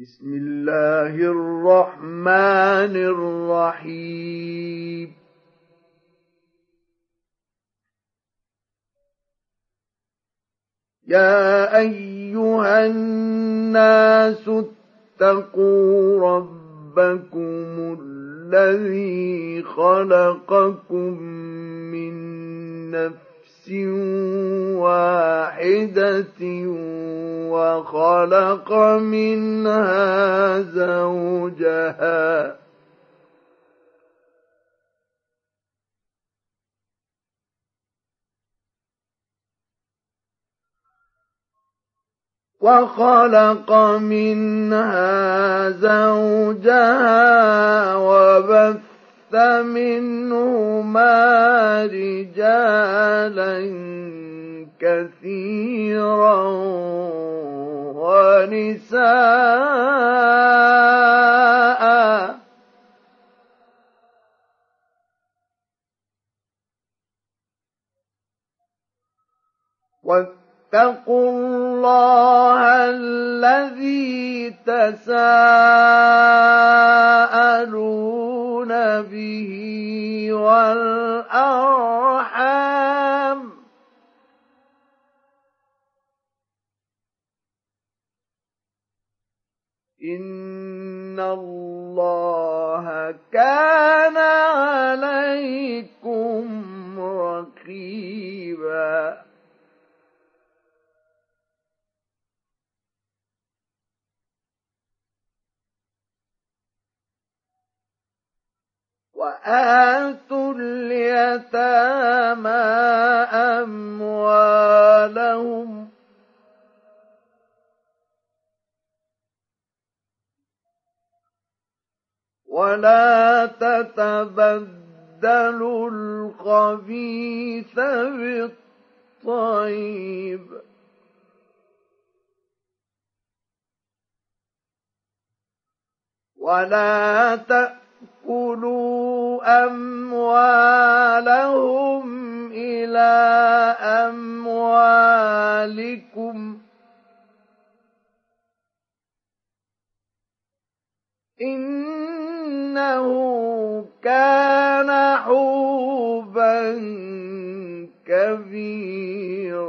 بسم الله الرحمن الرحيم. يا أيها الناس اتقوا ربكم الذي خلقكم من نفس واحدة وخلق منها زوجها. وخلق منها زوجها وبث منهما رجالا كثيرا ونساء. واتقوا الله الذي تساءلون به والأرحام. إن الله كان عليكم رقيبا. وآتوا اليتامى أموالهم. ولا تتبدلوا الخبيث بالطيب. ولا تأكلوا أموالهم إلى أموالكم إنه كان حوبا كبيرا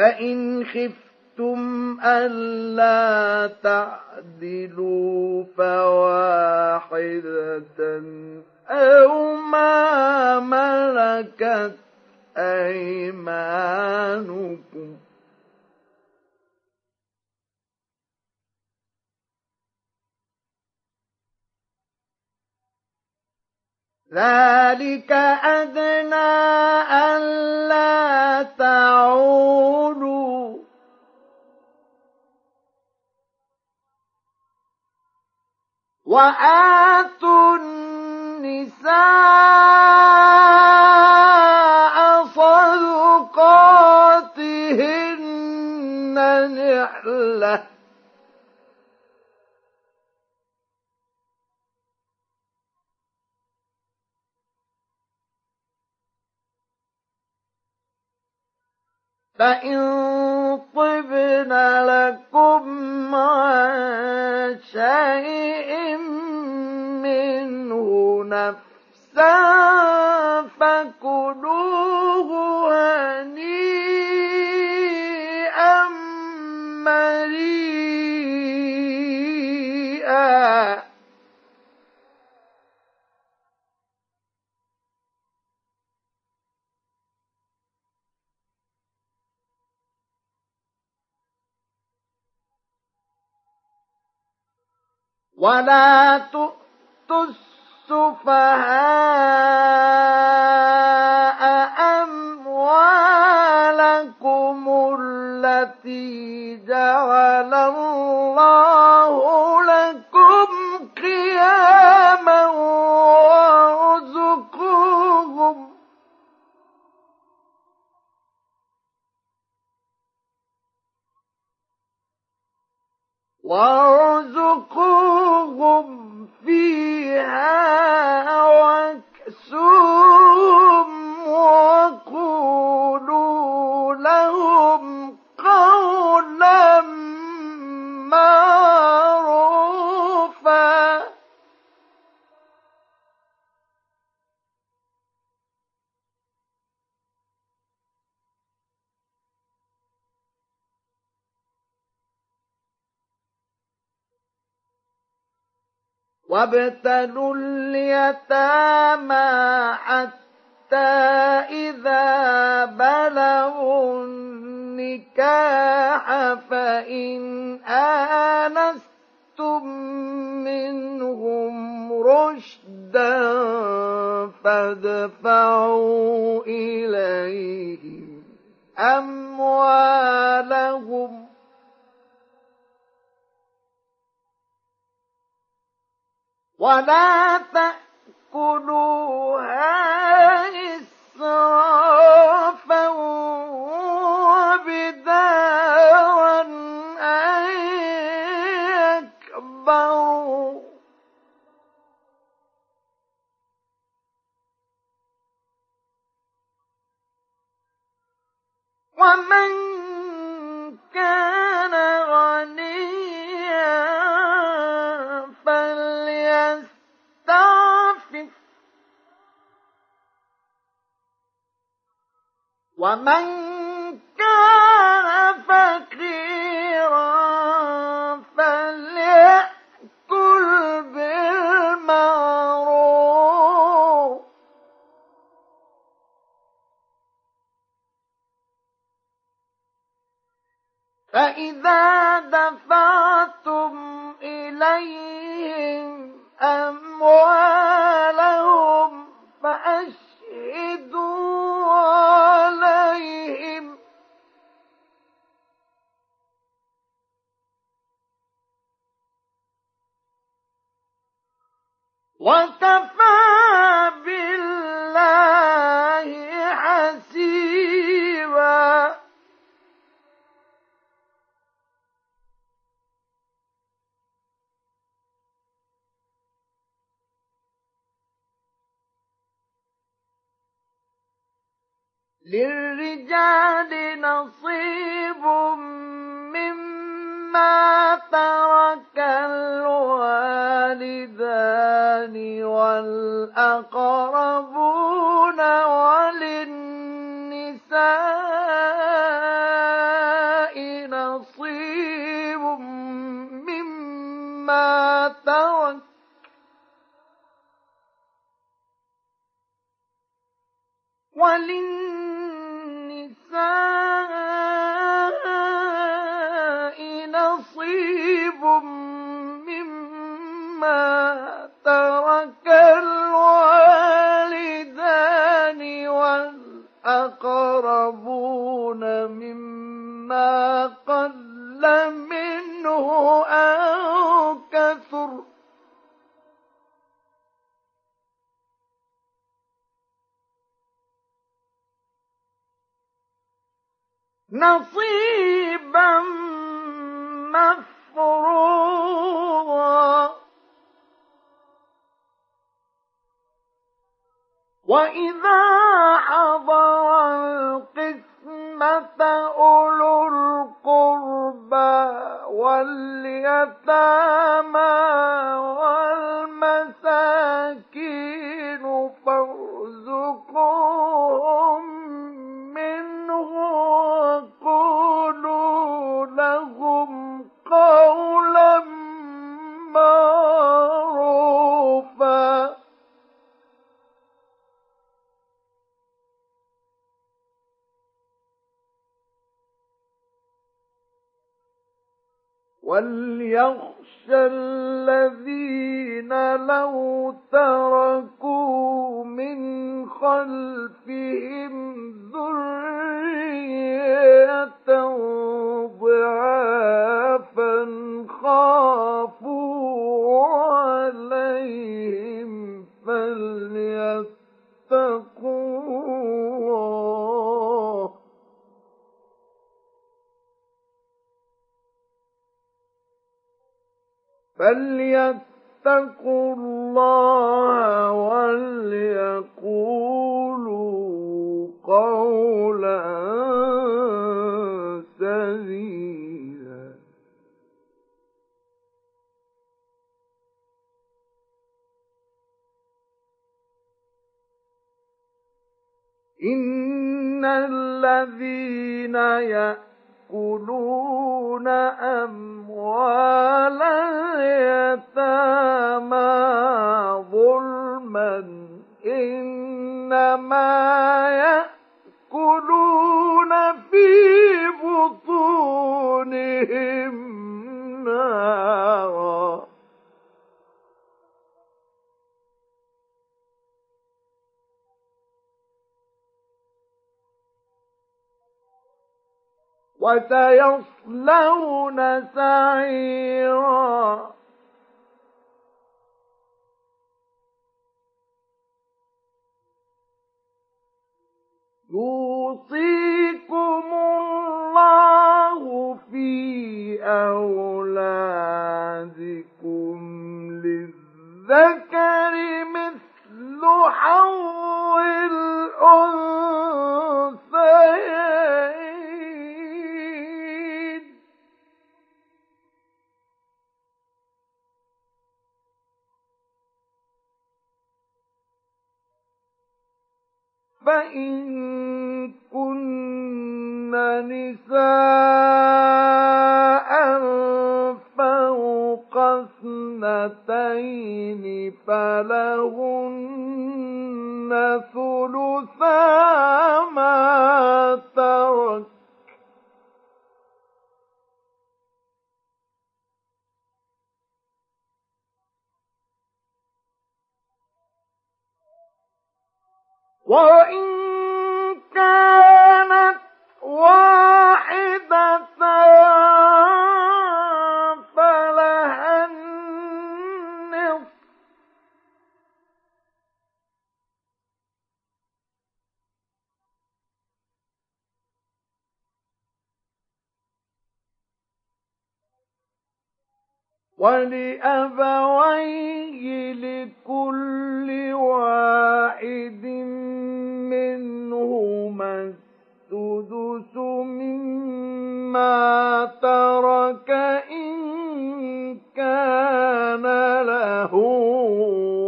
فإن خفتم ألا تعدلوا فواحدة أو ما ملكت أيمانكم ذلك أدنى ألا تعولوا وآتوا النساء صدقاتهن نحلةً فإن طبن لكم عن شيء منه نفسا فكلوه هنيئا ولا تؤتوا السفهاء أموالكم التي جعل الله لكم قياما وارزقوهم فيها واكسوهم وقولوا لهم قولا معروفا وابتلوا اليتامى حتى إذا بلغوا النكاح فإن آنستم منهم رشدا فادفعوا إليهم أموالهم ولا تأكلوها إسرافا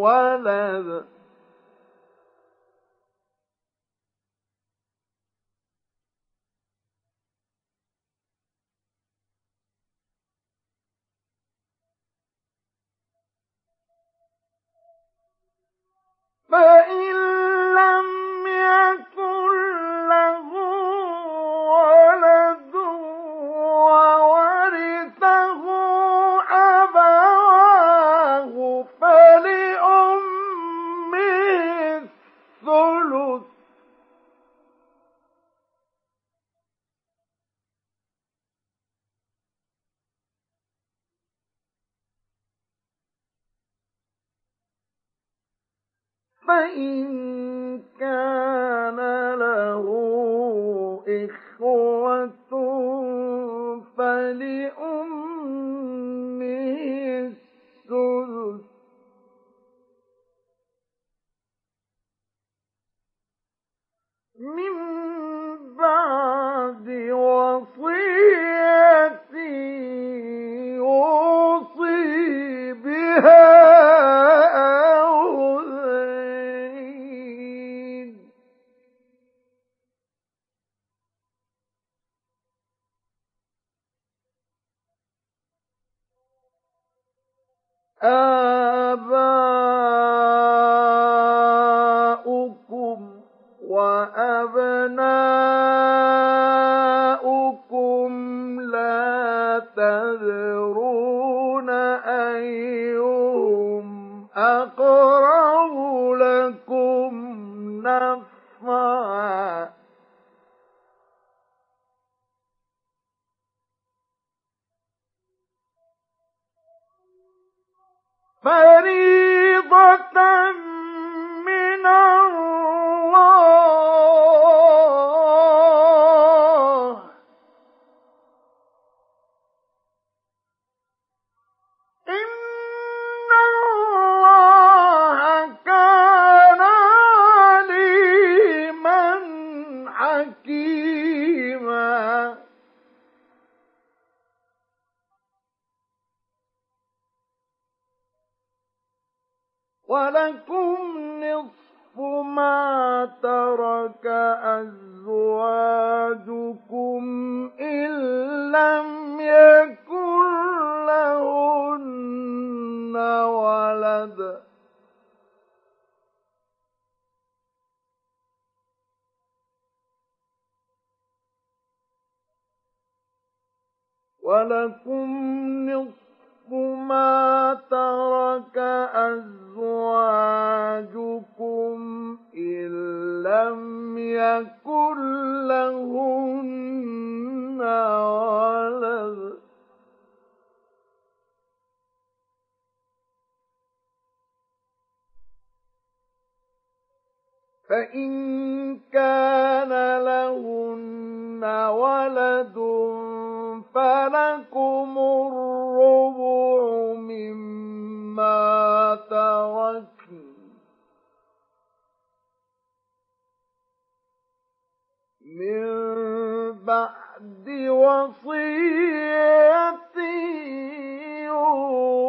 ولد فإن لم يكن له ولد فإن كان له إخوة فلأمه السدس. من بعد وصية يوصي بها آباءنا فريضة ولكم نصف ما ترك أزواجكم إن لم يكن لهن ولد. فإن كان لهن ولد فلكم الربع مما تركن. من بعد وصية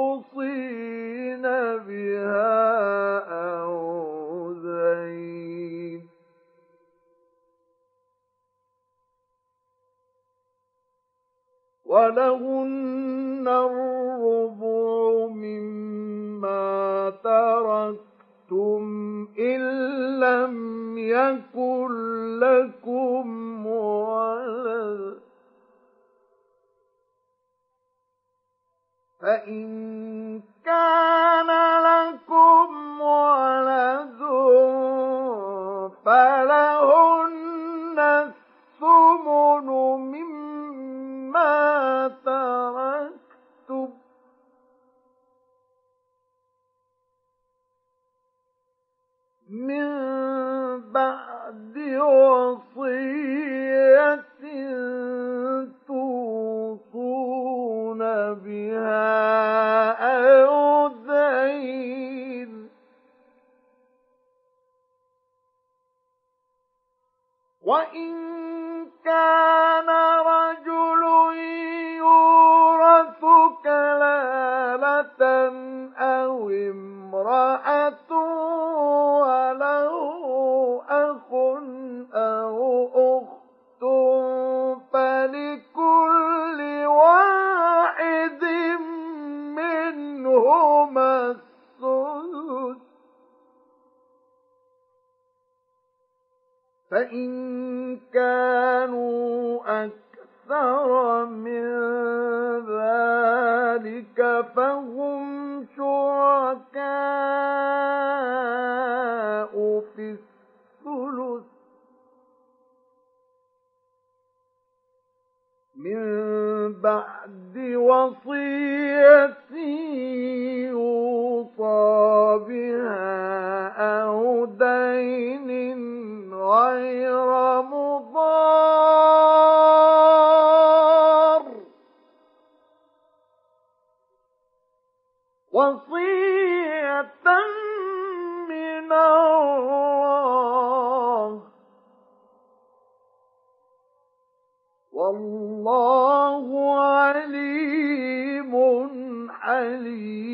يوصين بها أو ولهن الربع مما تركتم إن لم يكن لكم ولد. فإن كان لكم ولد فلهن الثمن مما من بعد وصية توصون بها أو وإن كان رجل يورث كلالة أو امرأة وله أخ أو أخت فلكل واحد منهما السدس. فإن كانوا أكثر من ذلك فهم شركاء في الثلث من بعد وصية يوصى بها أو دين غير مضار وصية من الله. والله عليم حليم.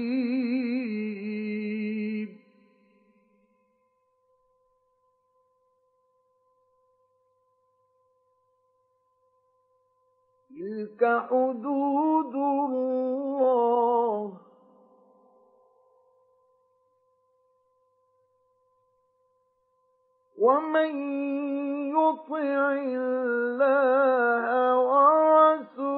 تلك حدود الله. ومن يطع الله ورسوله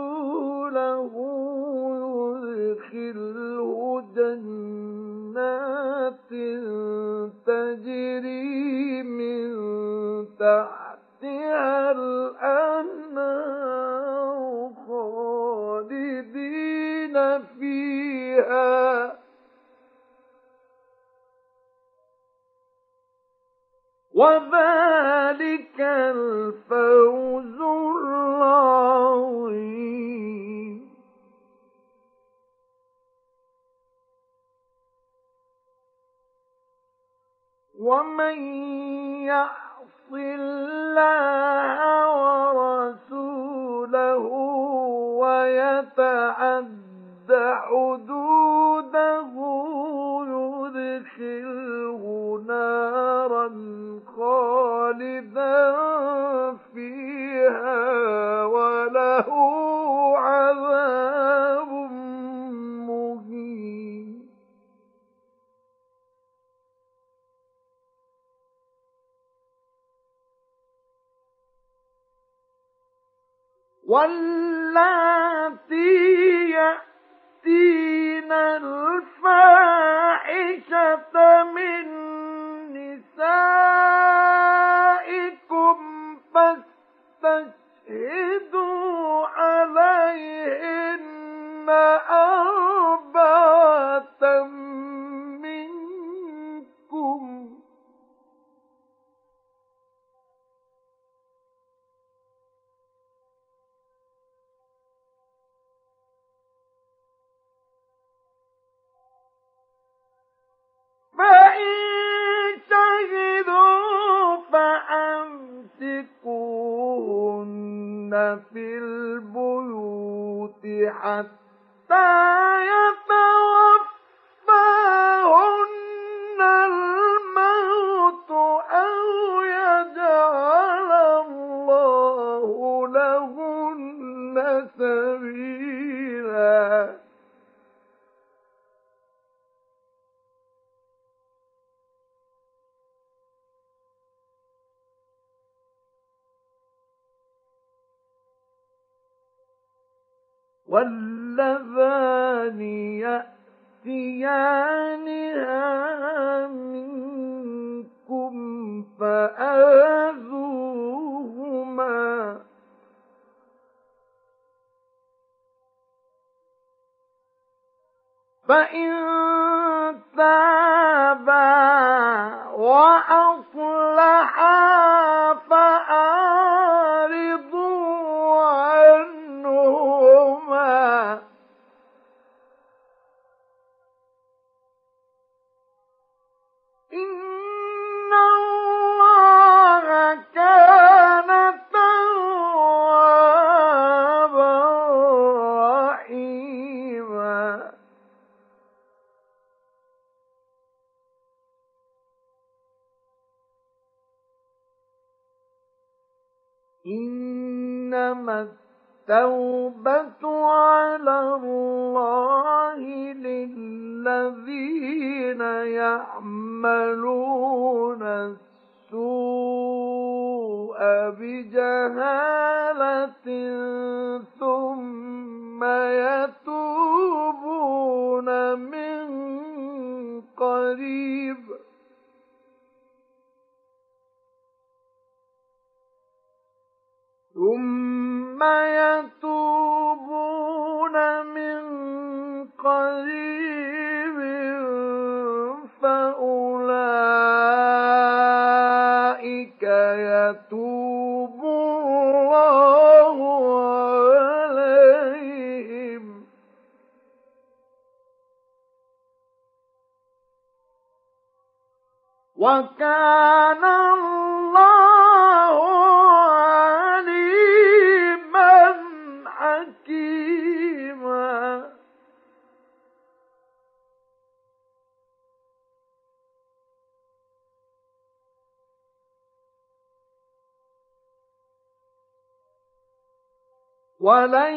وليست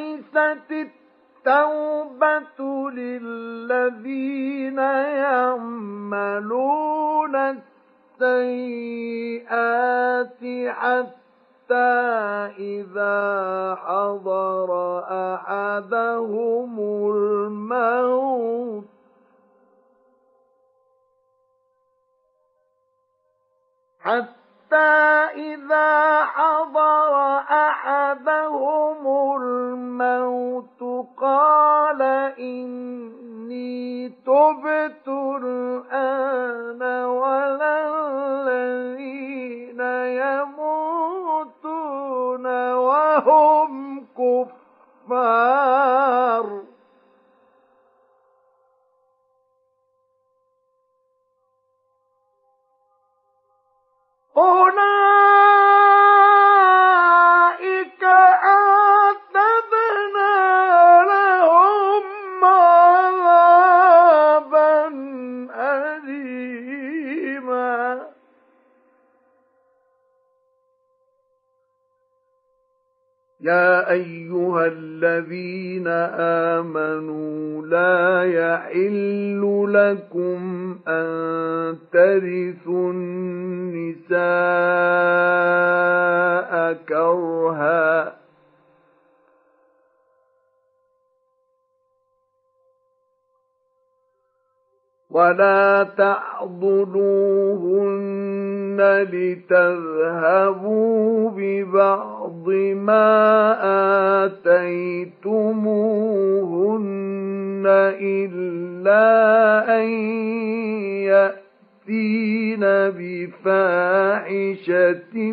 بفاحشة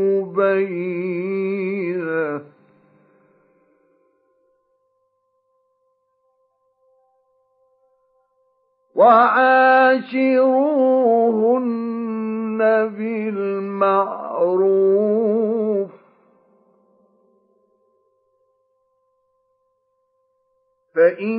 مبينة. وعاشروهن بالمعروف. فإن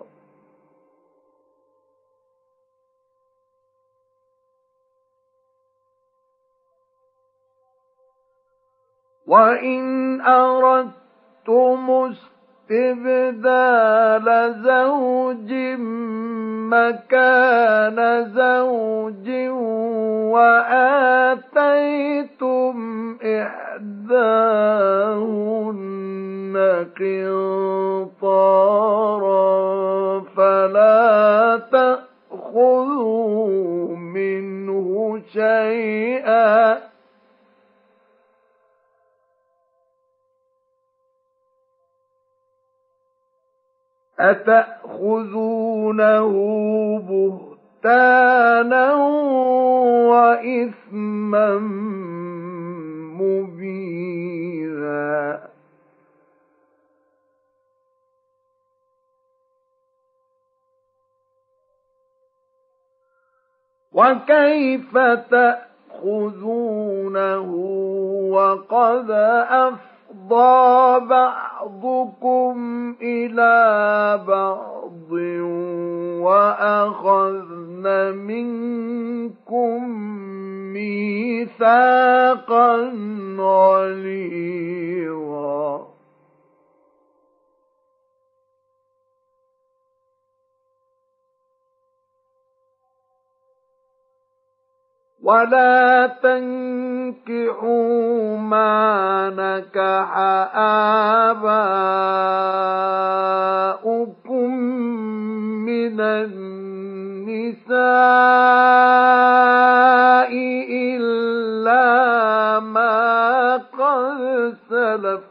وإن أردتم استبدال زوج مكان زوج وآتيتم إحداهن قنطارا فلا تأخذوا منه شيئا أتأخذونه بهتانا وإثما مبينا وكيف تأخذونه وقد أفضل أفضى بعضكم إلى بعض وأخذن منكم ميثاقا غليظا ولا تنكحوا ما نكح آباؤكم من النساء إلا ما قد سلف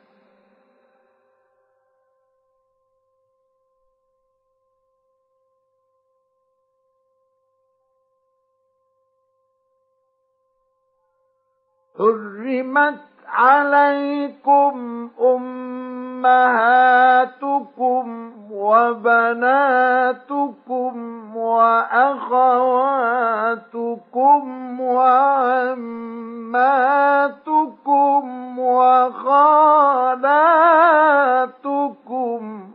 حرمت عليكم أمهاتكم وبناتكم وأخواتكم وعماتكم وخالاتكم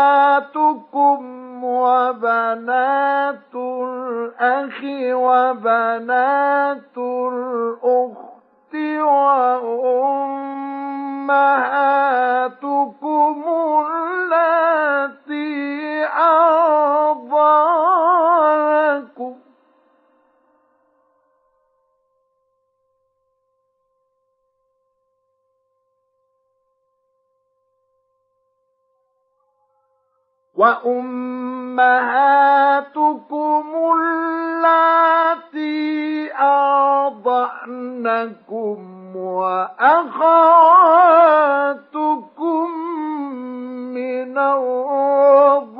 وخالاتكم وبنات الأخ وبنات الأخت وأم أمهاتكم التي أرضعنكم وأمهاتكم اللاتي أرضعنكم وأخواتكم من الرضاعة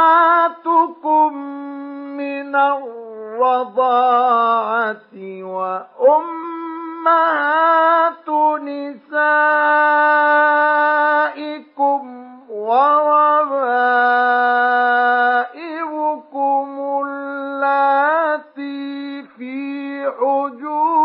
وأخواتكم من الرضاعة وأمهات نسائكم وربائبكم اللاتي في حجوركم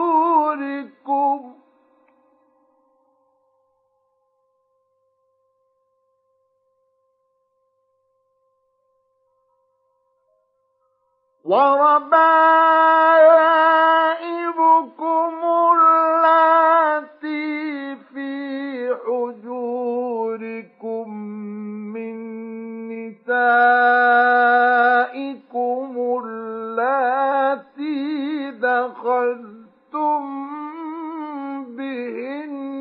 وربائبكم اللاتي في حجوركم من نسائكم اللاتي دخلتم بهن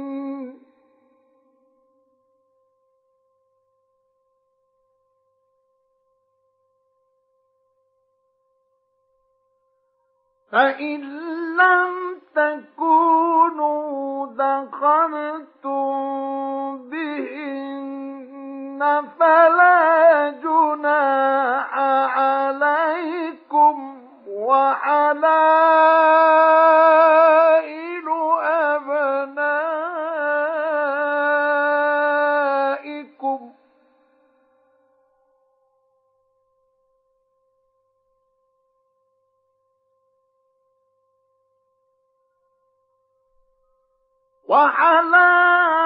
فإن لم تكونوا دخلتم بهن فلا جناح عليكم وحلائل وحلائل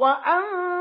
وأن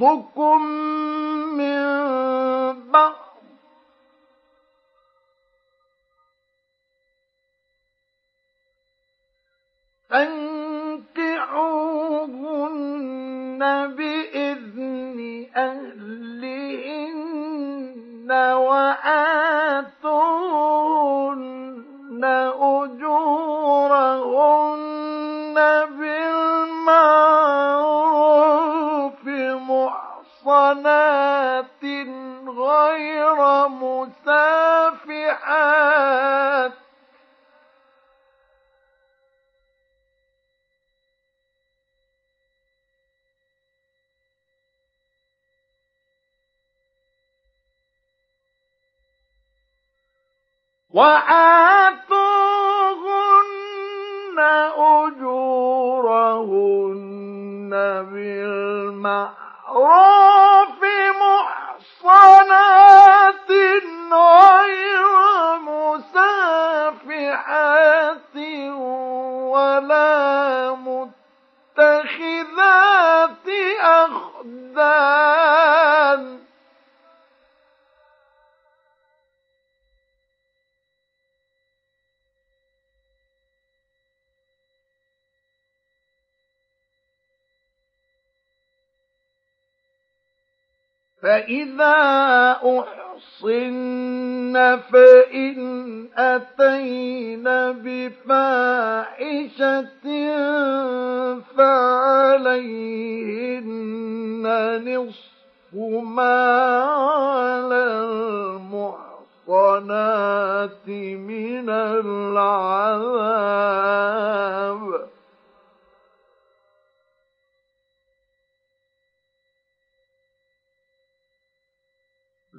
بعضكم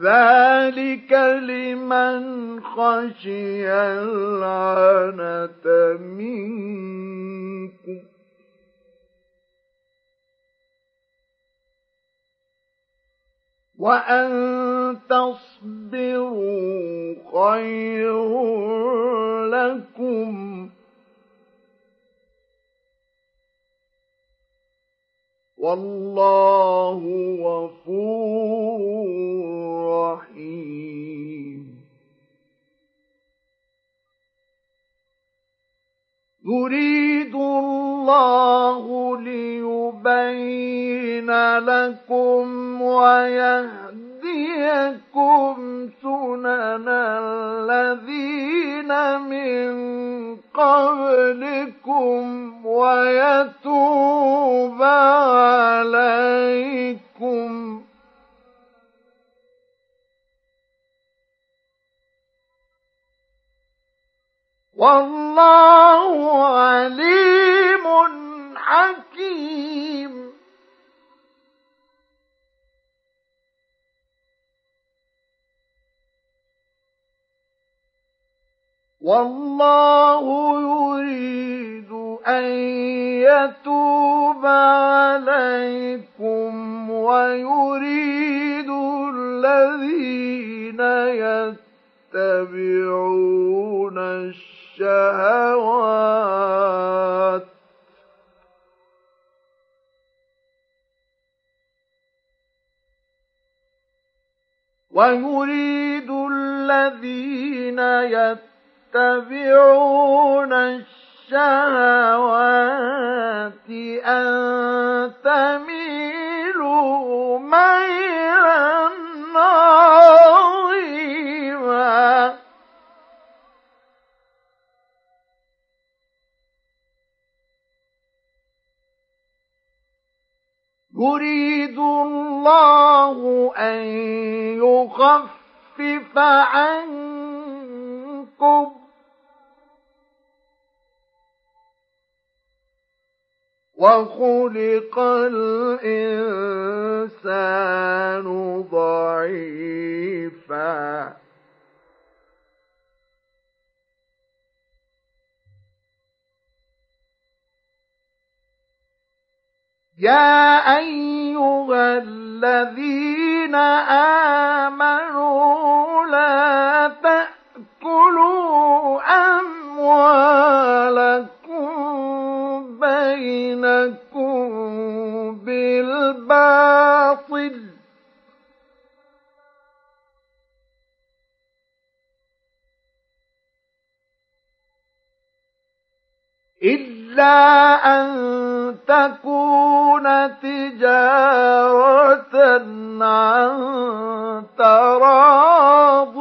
ذلك لمن خشي العنة منكم وأن تصبروا خير لكم والله غفور رحيم. يريد الله ليبين لكم ويهديكم سنن الذين من قبلكم ويتوب عليكم والله عليم حكيم. والله يريد أن يتوب عليكم ويريد الذين يتبعون الشهوات. ويريد الذين يتبعون الشهوات أن تميلوا ميلا عظيما. يريد الله أن يخفف عنكم وخلق الإنسان ضعيفا يا أيها الذين آمنوا لا تأكلوا أموالكم بينكم بالباطل إلا أن تكون تجارة عن تراض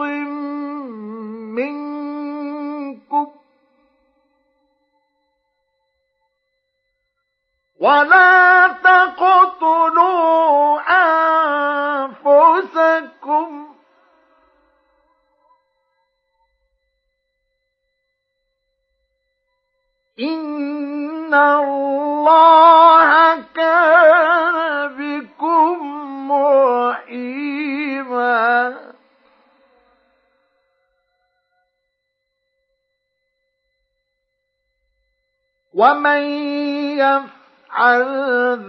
ولا تقتلوا أنفسكم. إن الله كان بكم رحيما ومن يفعل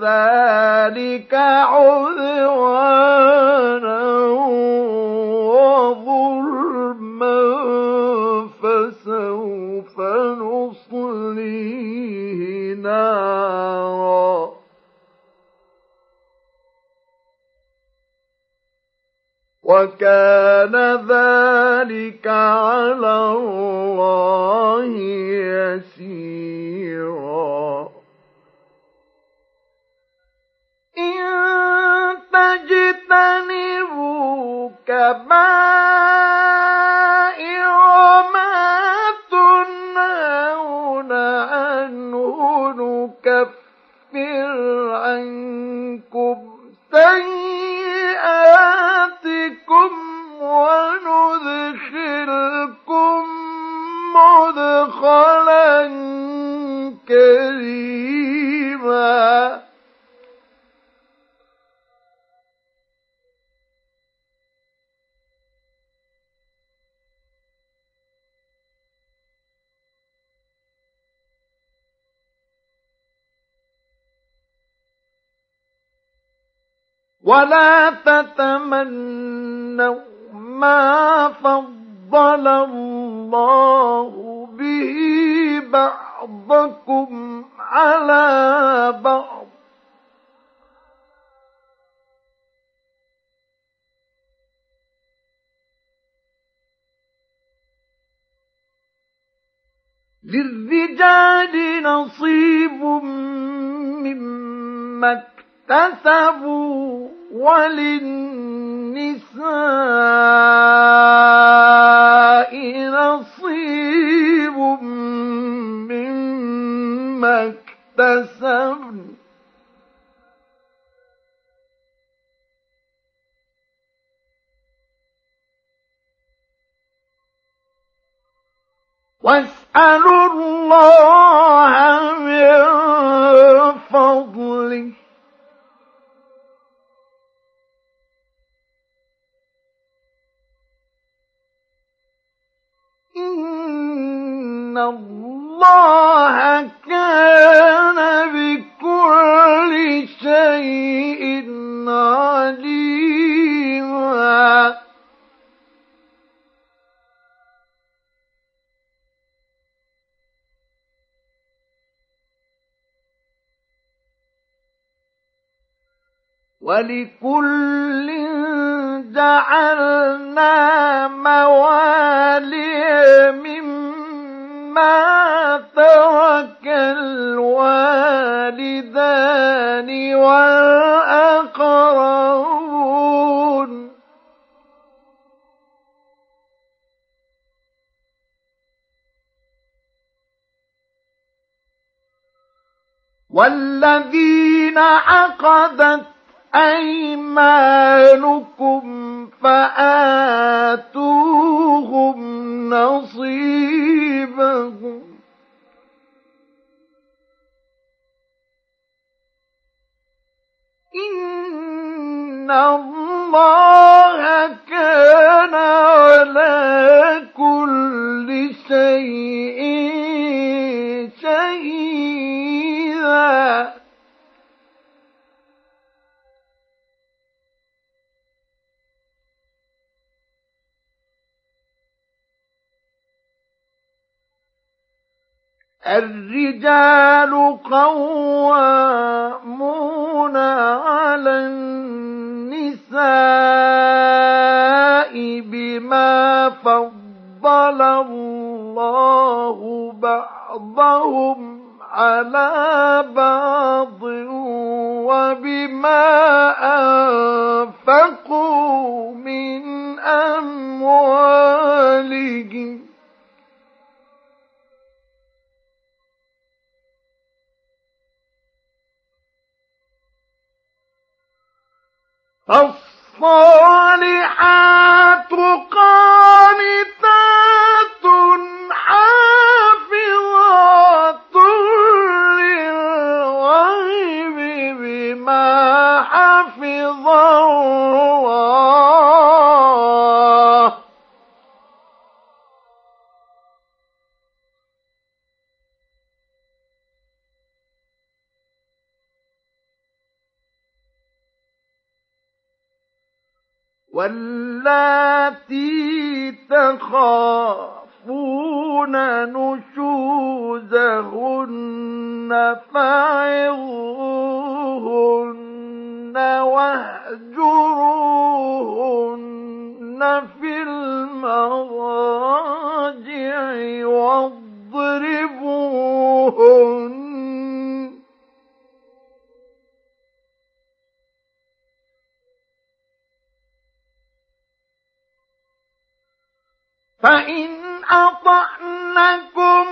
ذلك عذوانا وظلما فسوف نصليه نارا. وكان ذلك على الله يسيرا. إن تجتنبوا كبائر ما عنه نكفر عنكم سيئاتكم وندخلكم مدخلا كريما. ولا تتمنوا ما فضل الله به بعضكم على بعض. للرجال نصيب مما اكتسبوا. وللنساء نصيب مما اكتسبن. واسألوا الله من فضله. إن الله كان بكل شيء عليما. ولكل جعلنا موالي مما ترك الوالدان والأقربون. والذين عقدت أيمانكم فآتوهم نصيبهم. إن الله كان على كل شيء الرجال قوامون على النساء بما فضل الله بعضهم على بعض وبما أنفقوا من أموالهم. الصالحات قانتات حافظات للغيب بما حفظ الله. واللاتي تخافون نشوزهن فعظوهن واهجروهن في المضاجع واضربوهن فإن أطعنكم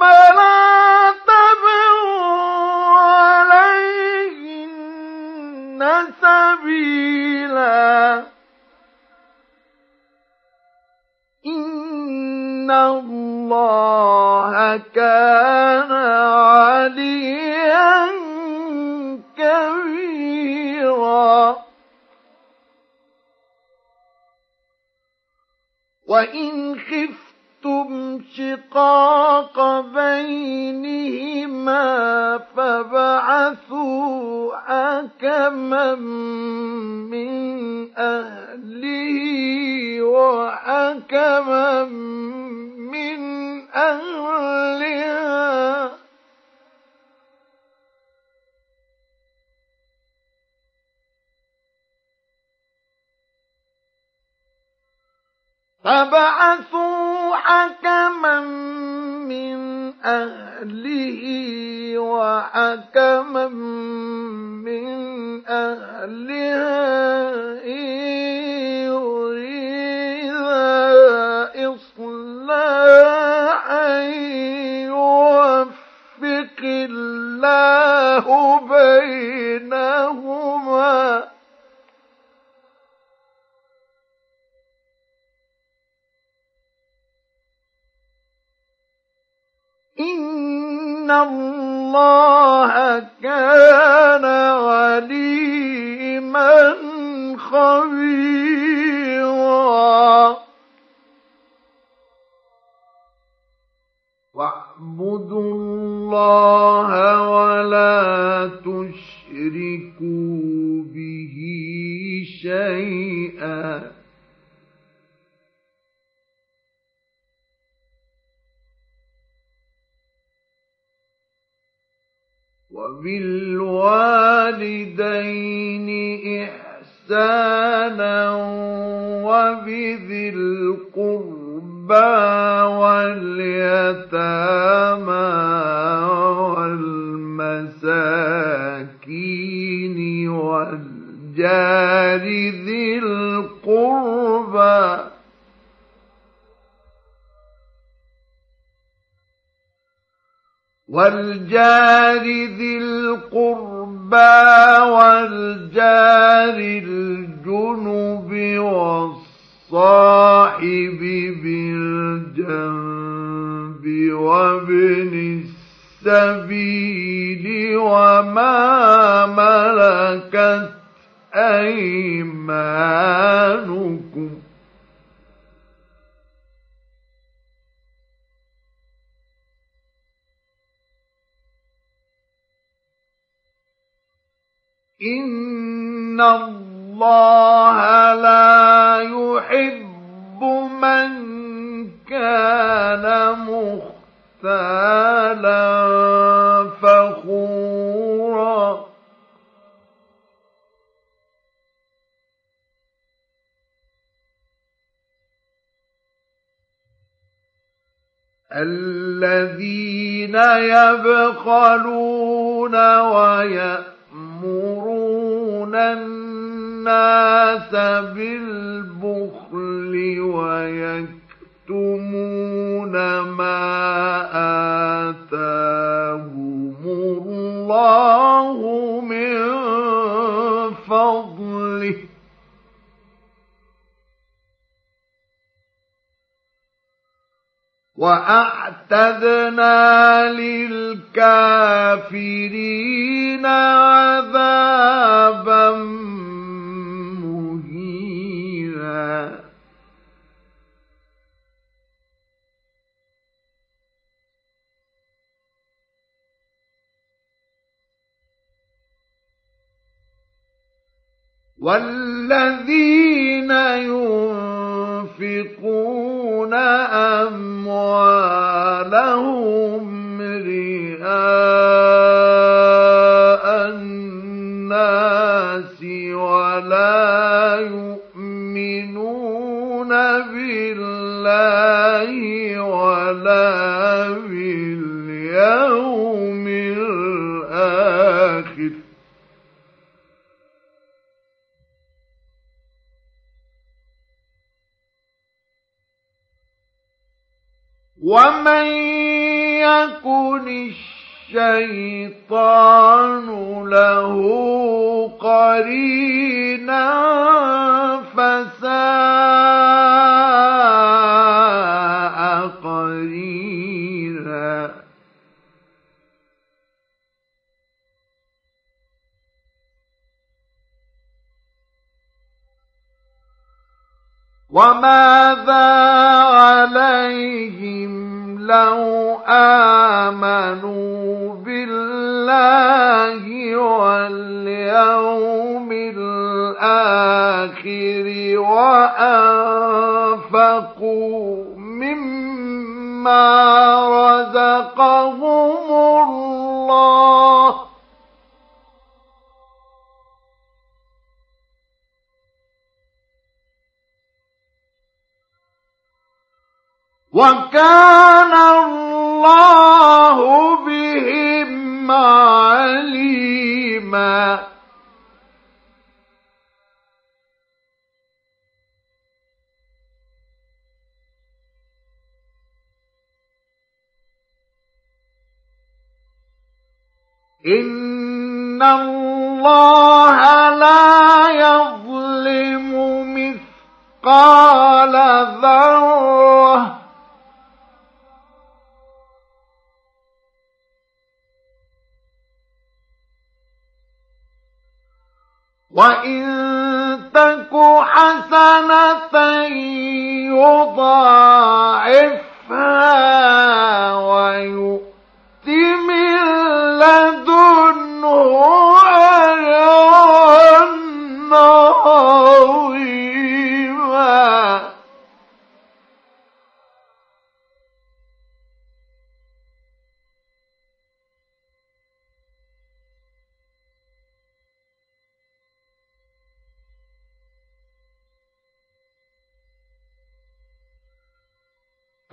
فلا تبغوا عليهن سبيلا. إن الله كان عليا كبيرا. وإن خفتم شقاق بينهما فبعثوا حكما من أهله وحكما من أهلها فبعثوا حكما من أهله وحكما من أهلها يريدا إصلاحا يوفق الله بينهما إن الله كان عليما خبيرا. واعبدوا الله ولا تشركوا به شيئا. وبالوالدين إحسانا وبذي القربى واليتامى والمساكين والجار ذي القربى والجار ذي القربى والجار الجنب والصاحب بالجنب وابن السبيل وما ملكت أيمانكم إن الله لا يحب من كان مختالا فخورا الذين يبخلون ويأتون يأمرون الناس بالبخل ويكتمون ما واعتدنا للكافرين عذابا والذين ينفقون أموالهم رئاء الناس ولا يؤمنون بالله ولا باليوم ومن يكن الشيطان له قرينا فساء وماذا عليهم لو آمنوا بالله واليوم الآخر وأنفقوا مما رزقهم الله وكان الله بهم عليما. إن الله لا يظلم مثقال ذره وإن تك حسنة يضاعفها ويؤت من لدنه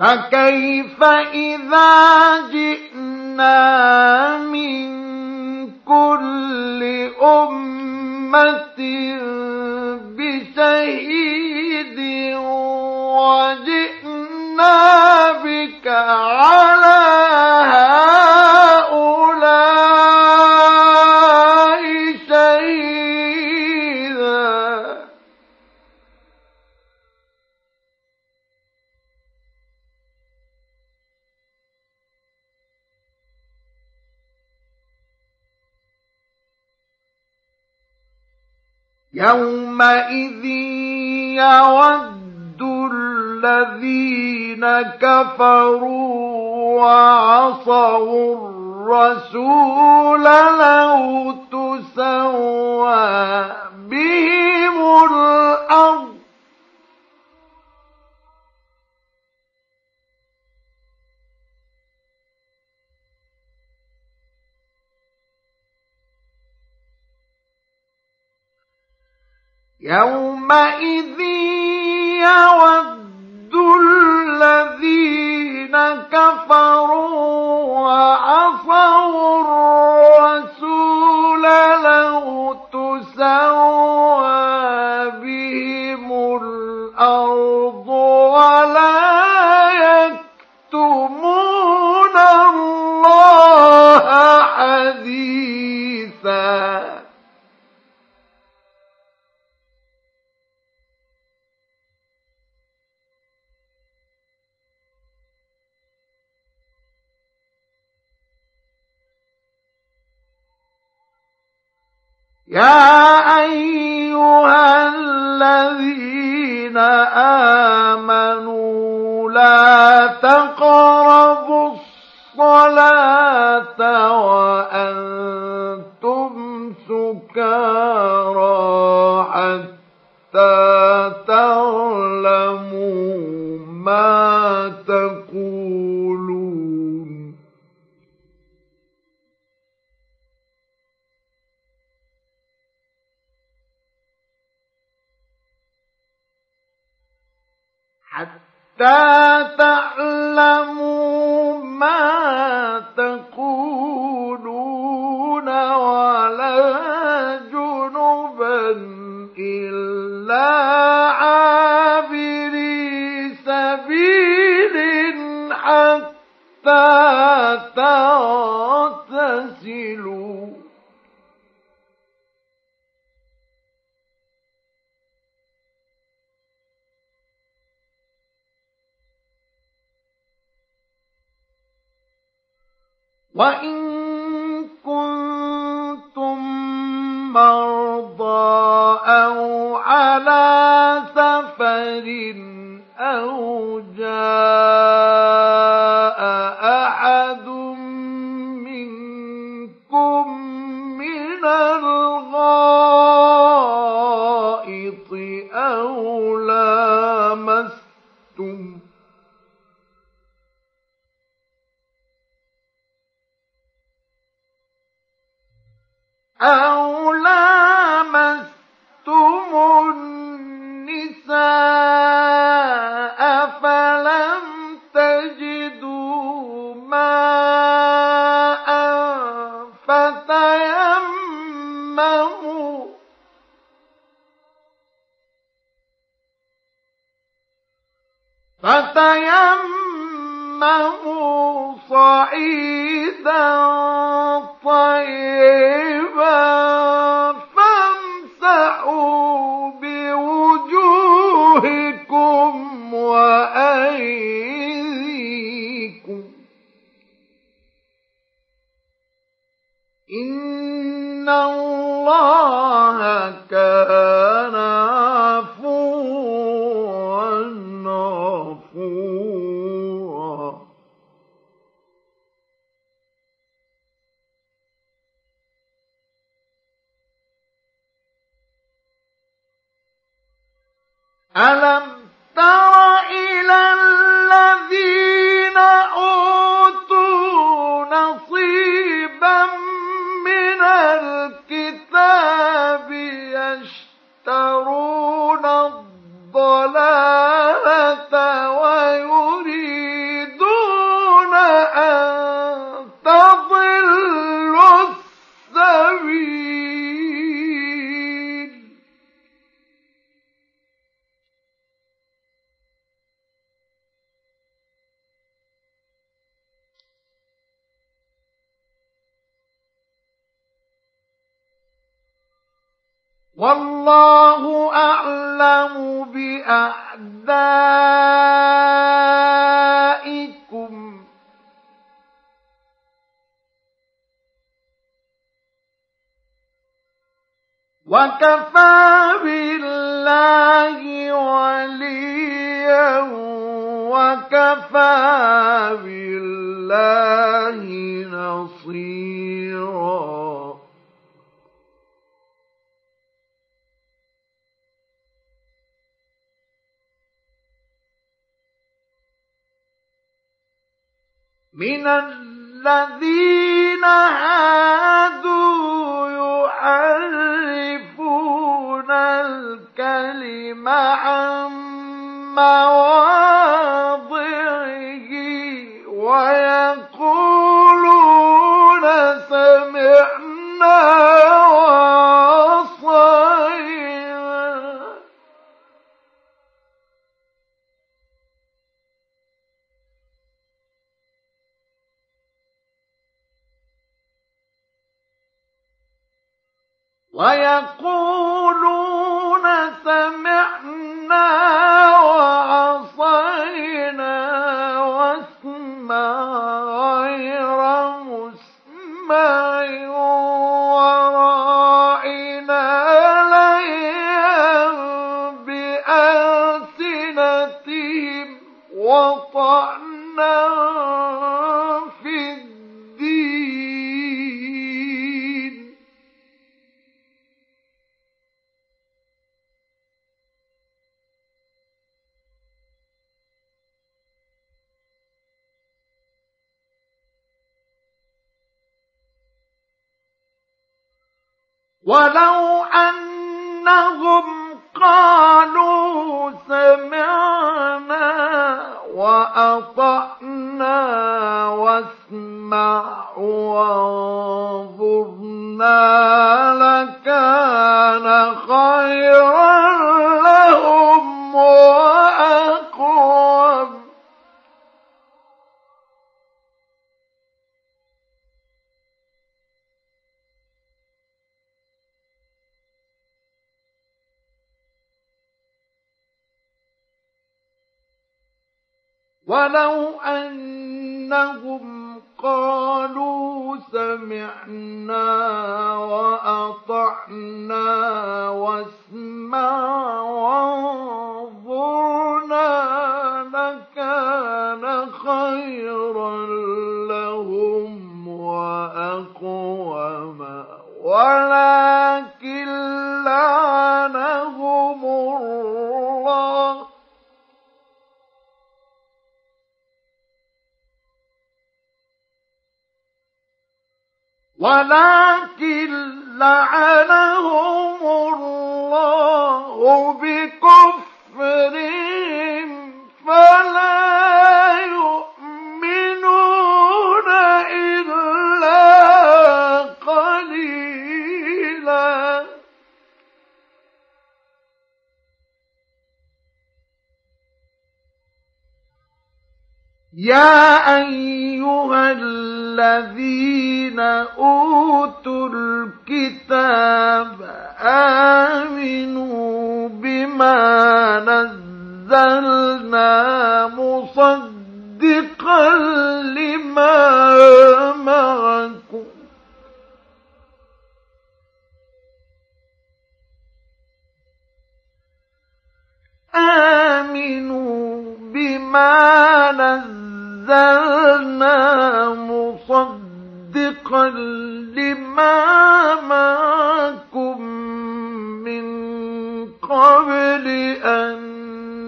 فكيف إذا جئنا من كل أمة بشهيد وجئنا بك على يومئذ يود الذين كفروا وعصوا الرسول لو تسوى بهم الأرض يومئذ يود الذين كفروا وعصوا يا أيها الذين آمنوا لا تقربوا الصلاة وأنتم سكارى. حتى وإن كنتم مرضى أو على سفر أو جاء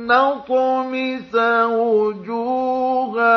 نطمس وجوها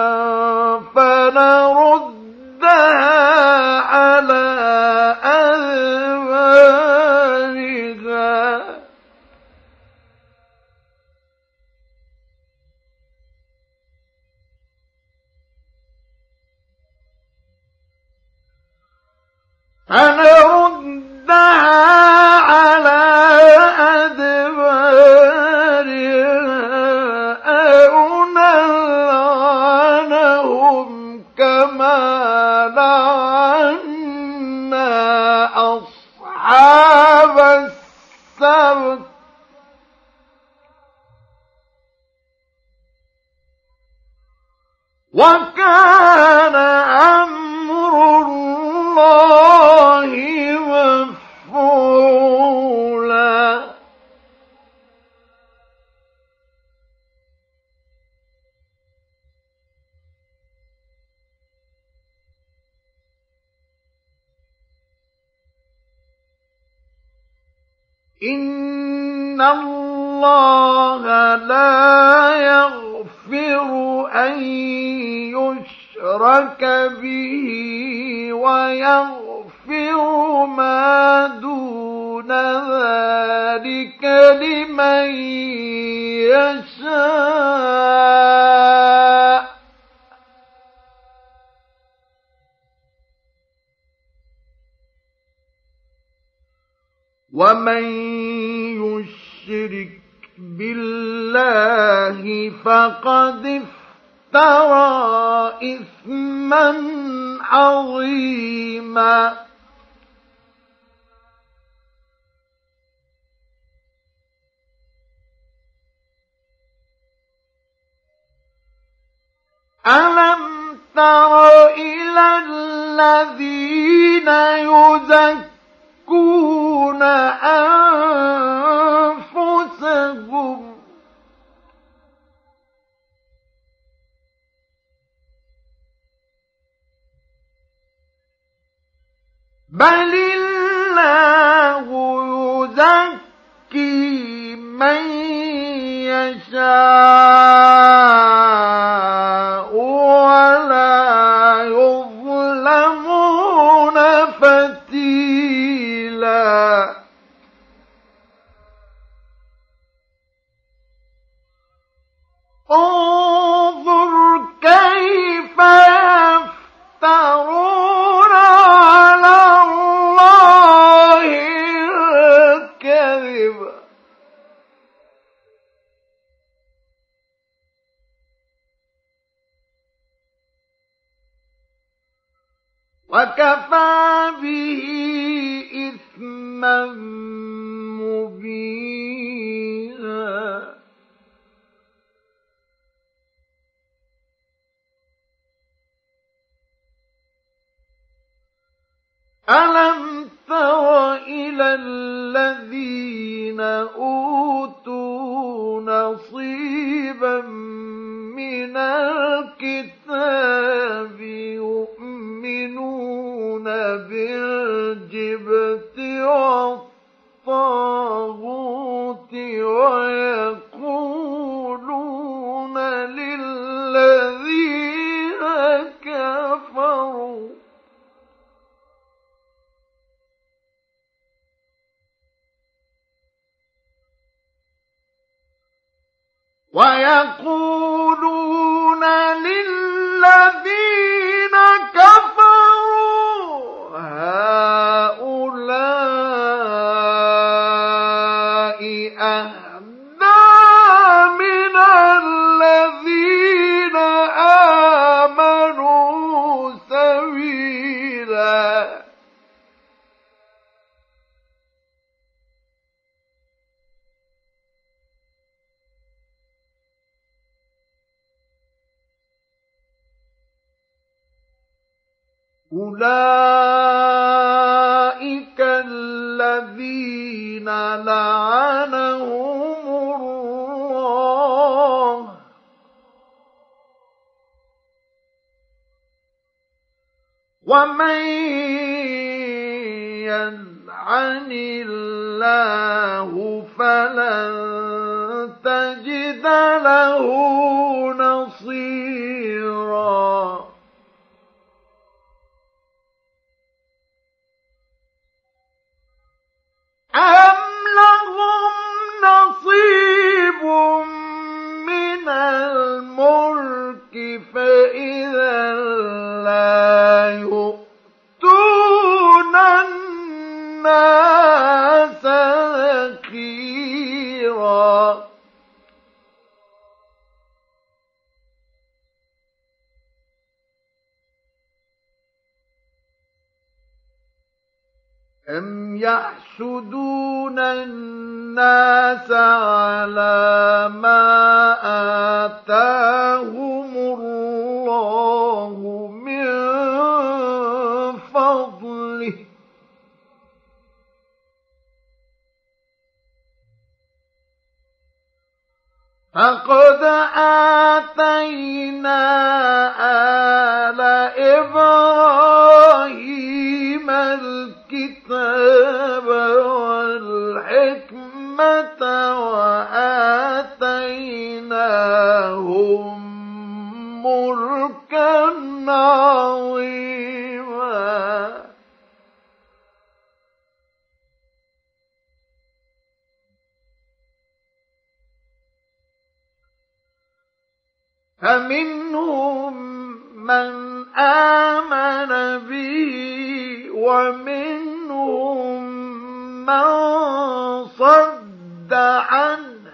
صد عنه.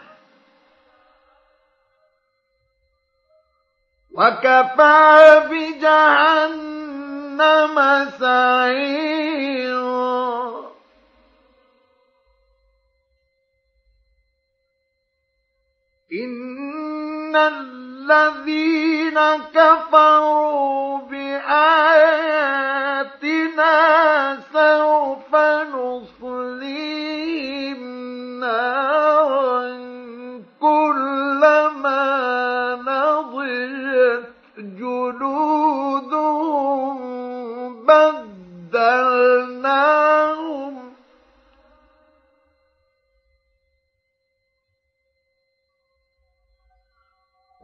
وكفى بجهنم سعيرا. إن الذين كفروا بآياتنا سوف نصليهم جلودهم بدلناهم.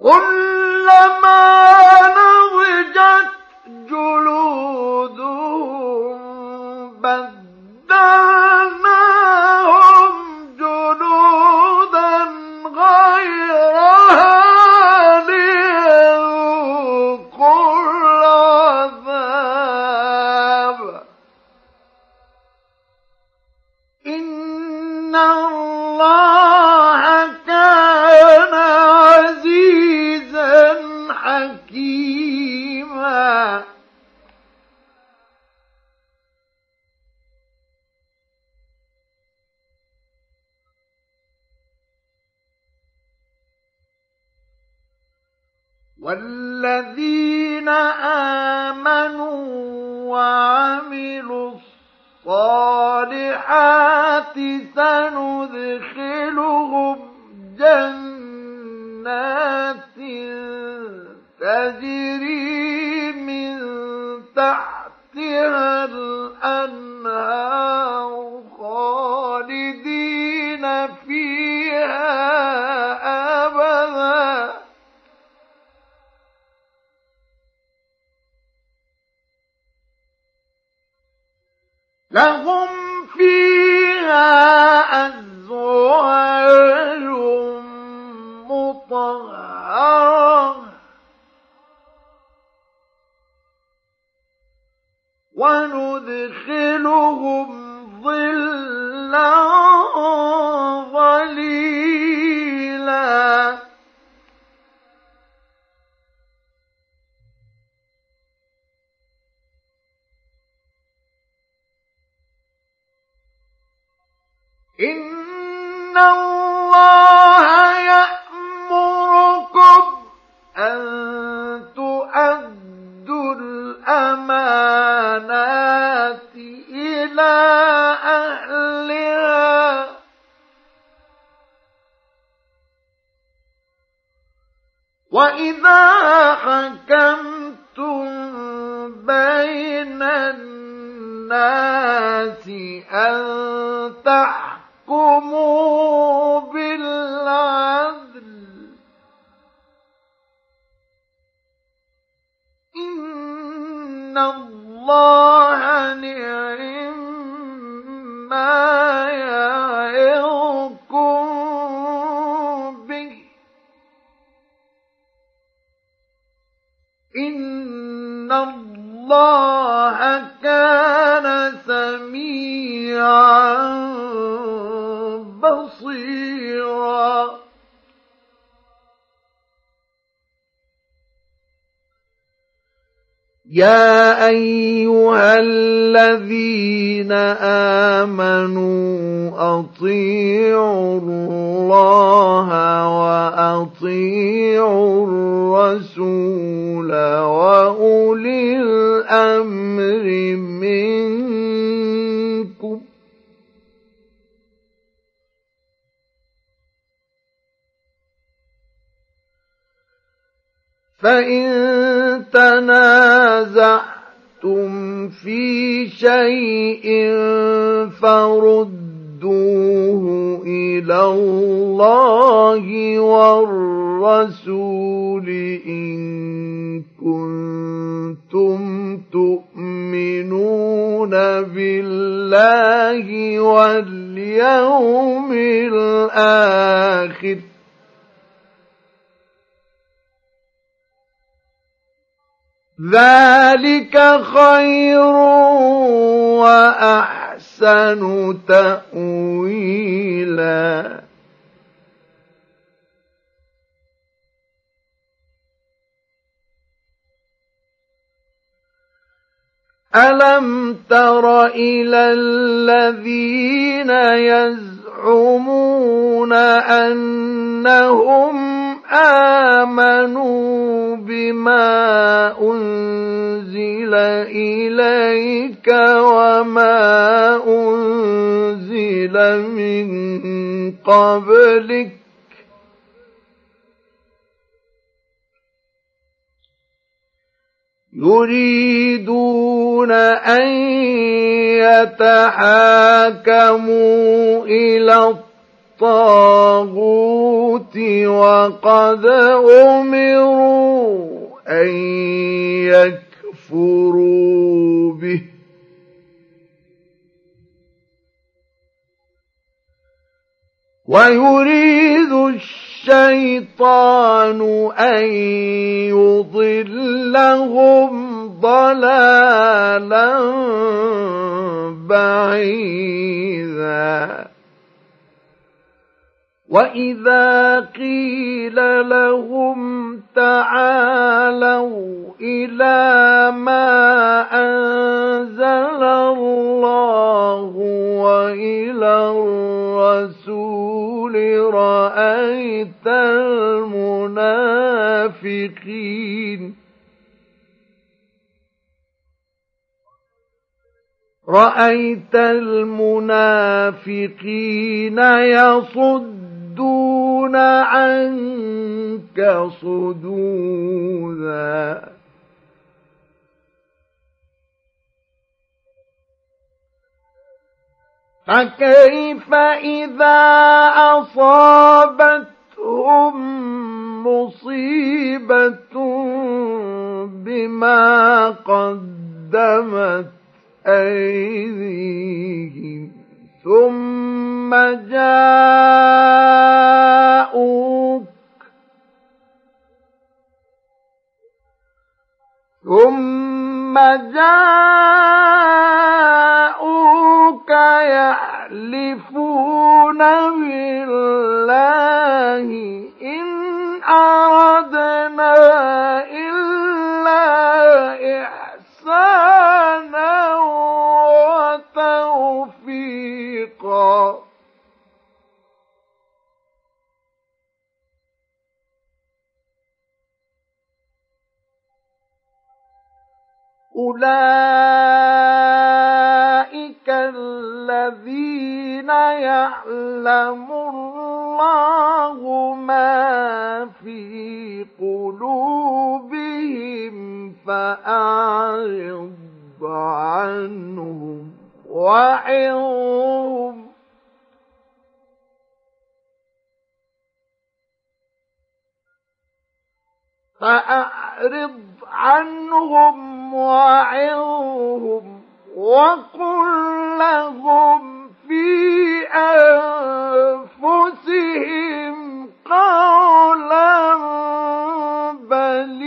كلما نضجت جلودهم بدلناهم. سندخلهم جنات تجري من تحتها الأنهار خالدين فيها أبدا. لهم فيها أزواج مطهرة وندخلهم ظلا ظليلا إن الله يأمركم أن تؤدوا الأمانات إلى أهلها وإذا حكمتم بين الناس أن تحكموا بالعدل إن الله نعم ما يعظكم به إن الله كان سميعا بصيرا يا أيها الذين آمنوا أطيعوا الله وأطيعوا الرسول وأولي الأمر منكم. فإن تنازعتم في شيء فردوه إلى الله والرسول إن كنتم تؤمنون بالله واليوم الآخر ذلك خير وأحسن تأويلا. ألم تر إلى الذين يزعمون أنهم آمنوا بما أنزل إليك وما أنزل من قبلك. يريدون أن يتحاكموا إلى الطاعة الطاغوت وقد أمروا أن يكفروا به. ويريد الشيطان أن يضلهم ضلالا بعيدا. واذا قيل لهم تعالوا إلى ما انزل الله والى الرسول رايت المنافقين رايت المنافقين يصد يصدون عنك صدودا. فكيف إذا أصابتهم مصيبة بما قدمت أيديهم؟ ثم جاءوك. ثم جاءوك يحلفون بالله إن أردنا إلا إحسانا. وتوفيقا أولئك الذين يعلم الله ما في قلوبهم فأعرض عنهم. وعظهم. فأعرض عنهم وعظهم وقل لهم في أنفسهم قولا بليغا.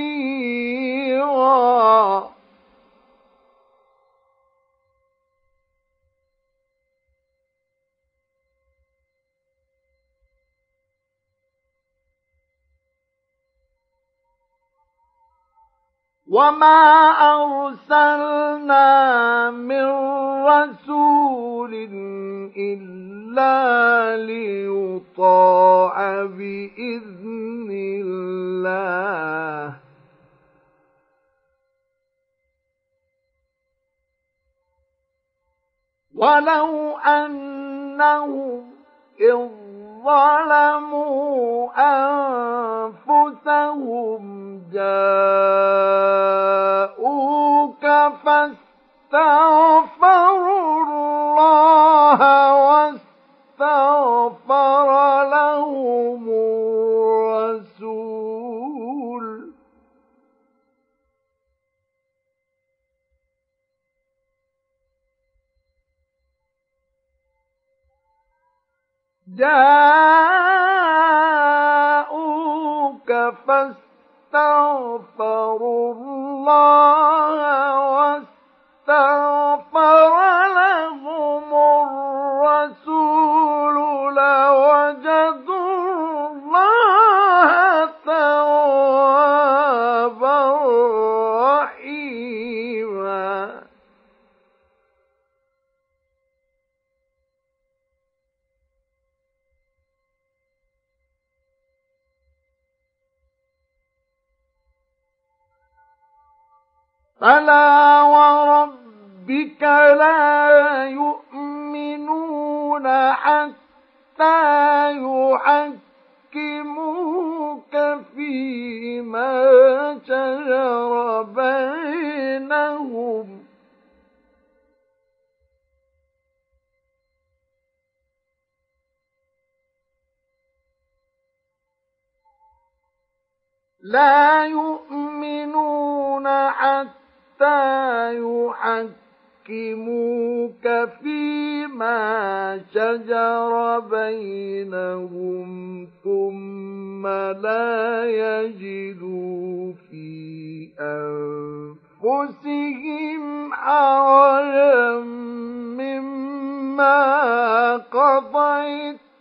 وما أرسلنا من رسول إلا ليطاع بإذن الله ولو أنهم إذ ظلموا أنفسهم جاءوك فاستغفروا الله واستغفر لهم الرسول جاءوك فاستغفروا الله واستغفر لهم لا يؤمنون حتى يحكموك فيما شجر بينهم ثم لا يجدوا في أنفسهم حرجا مما قضيت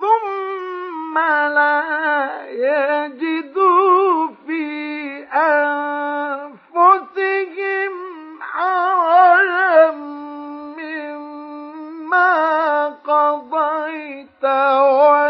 ثم لا يجدوا في أنفسهم حرجا مما قضيت ويسلموا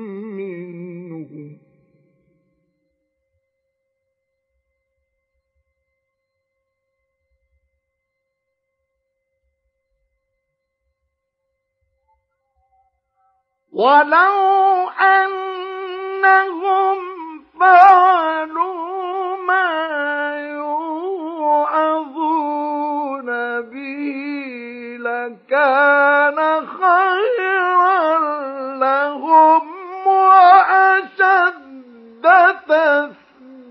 ولو أنهم فعلوا ما يوعظون به لكان خيرا لهم وأشد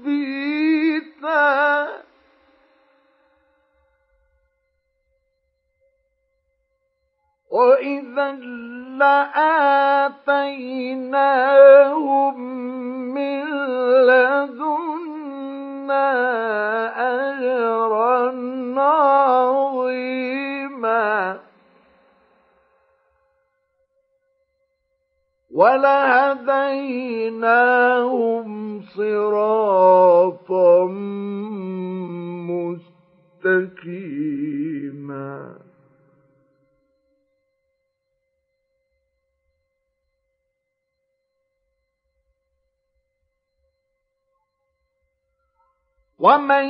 تثبيتا. وإذا لآتيناهم من لدنا أجرا عظيما ولها ومن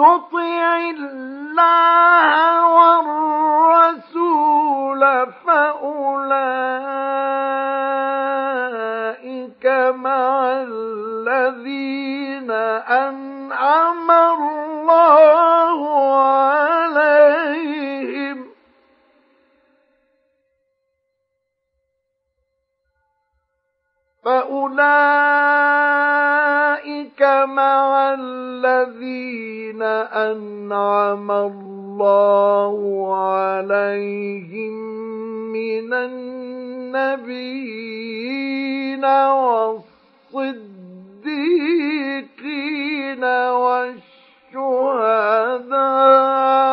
يطع الله والرسول فأولئك مع الذين أنعم الله عليهم فأولئك مع الذين أنعم الله عليهم من النبيين والصديقين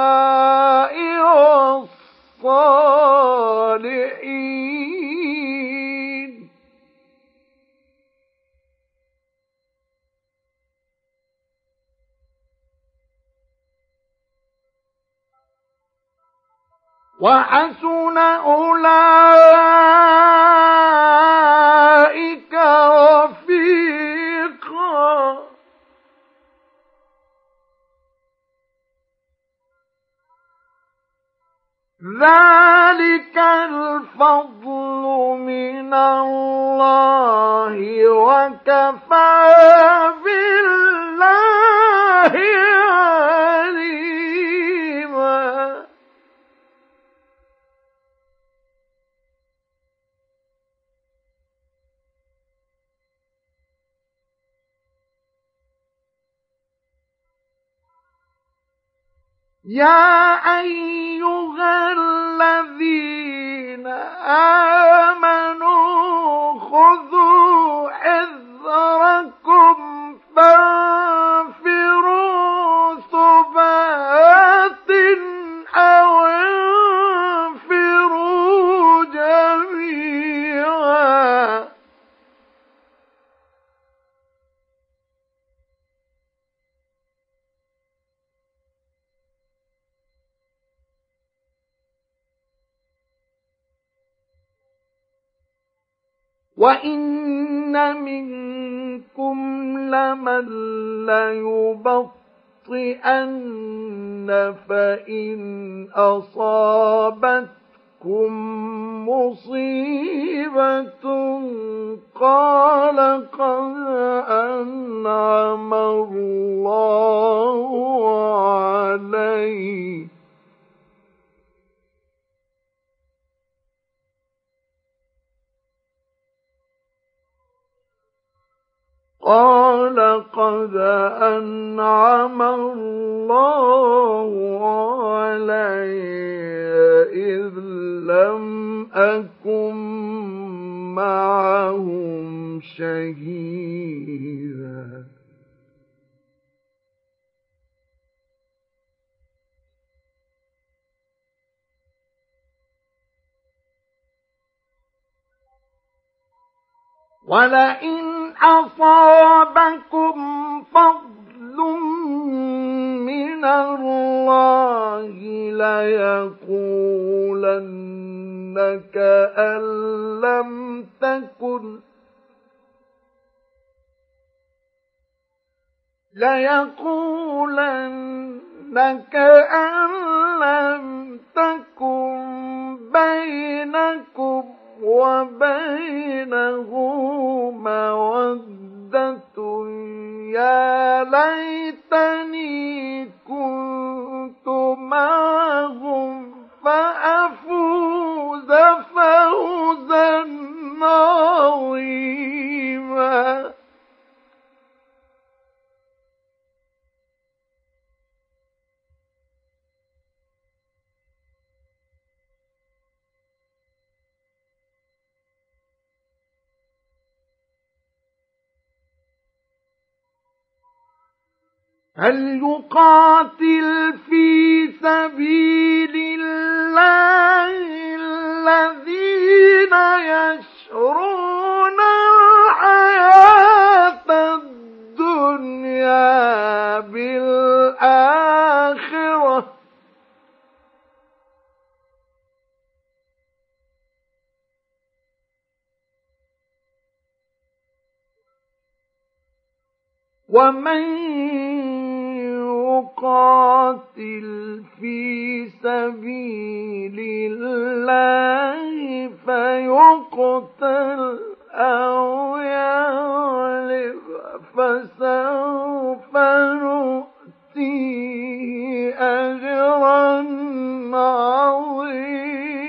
والشهداء والصالحين وحسن أولئك رفيقا. ذلك الفضل من الله وكفى بالله يا أيها الذين آمنوا خذوا حذركم فانفروا وإن منكم لمن ليبطئن فإن أصابتكم مصيبة قال قد أنعم الله عليّ قال قد أنعم الله علي إذ لم أكن معهم شهيدا. ولئن أصابكم فضل من الله ليقولن كأن لم تكن ليقولن كأن لم تكن بينكم وبينه مودة يا ليتني كنت معهم فأفوز فوزا عظيما. هل يقاتل في سبيل الله الذين يشرون الحياة الدنيا بالآخرة؟ ومن يقاتل في سبيل الله فيقتل أو يغلب فسوف نؤتيه أجرا عظيما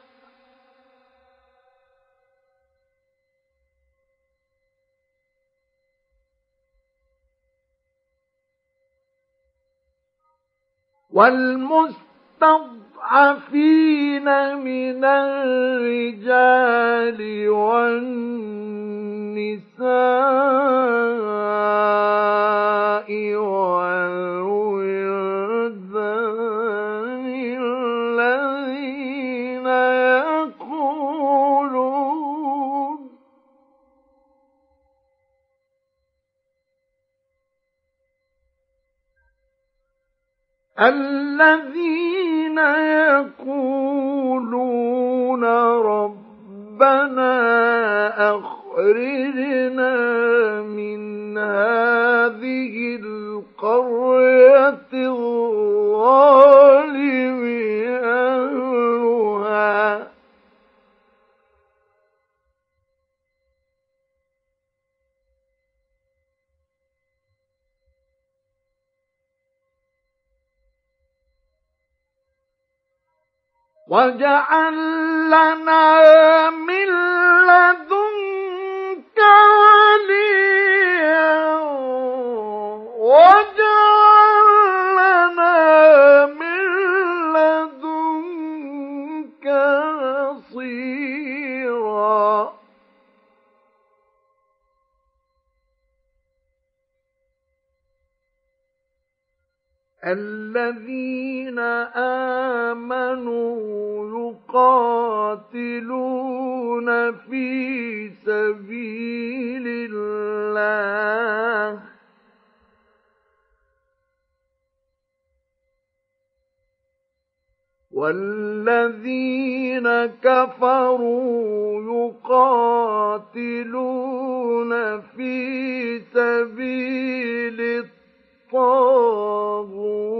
والمستضعفين من الرجال والنساء الذين يقولون ربنا أخرجنا من هذه القرية الظالم واجعل لنا من لدنك وليا واجعل الذين آمنوا يقاتلون في سبيل الله. والذين كفروا يقاتلون في سبيل الطاغوت.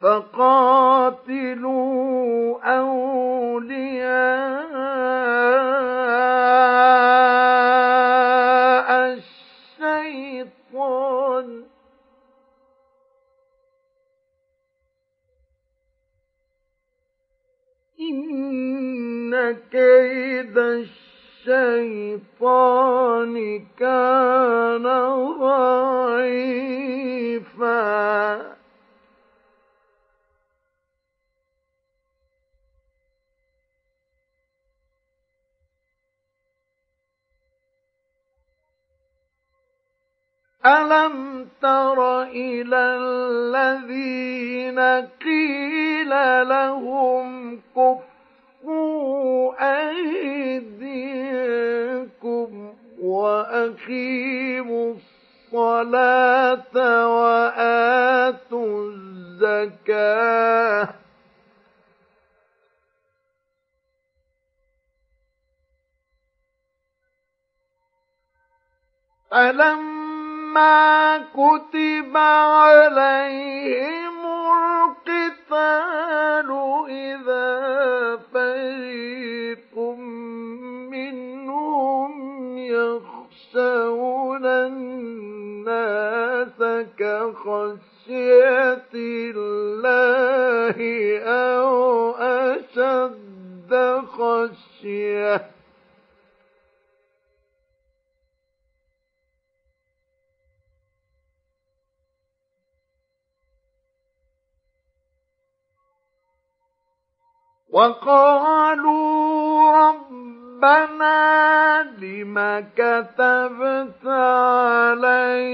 فقاتلوا أولياء الشيطان. إن كيد الشيطان كان ضعيفا. ألم تر إلى الذين قيل لهم أيديكم وأقيموا الصلاة وآتوا الزكاة. فلما كتب عليهم القتال إذا فريق منهم يخشون الناس كخشية الله أو أشد خشيه وقالوا ربنا لم كتبت علينا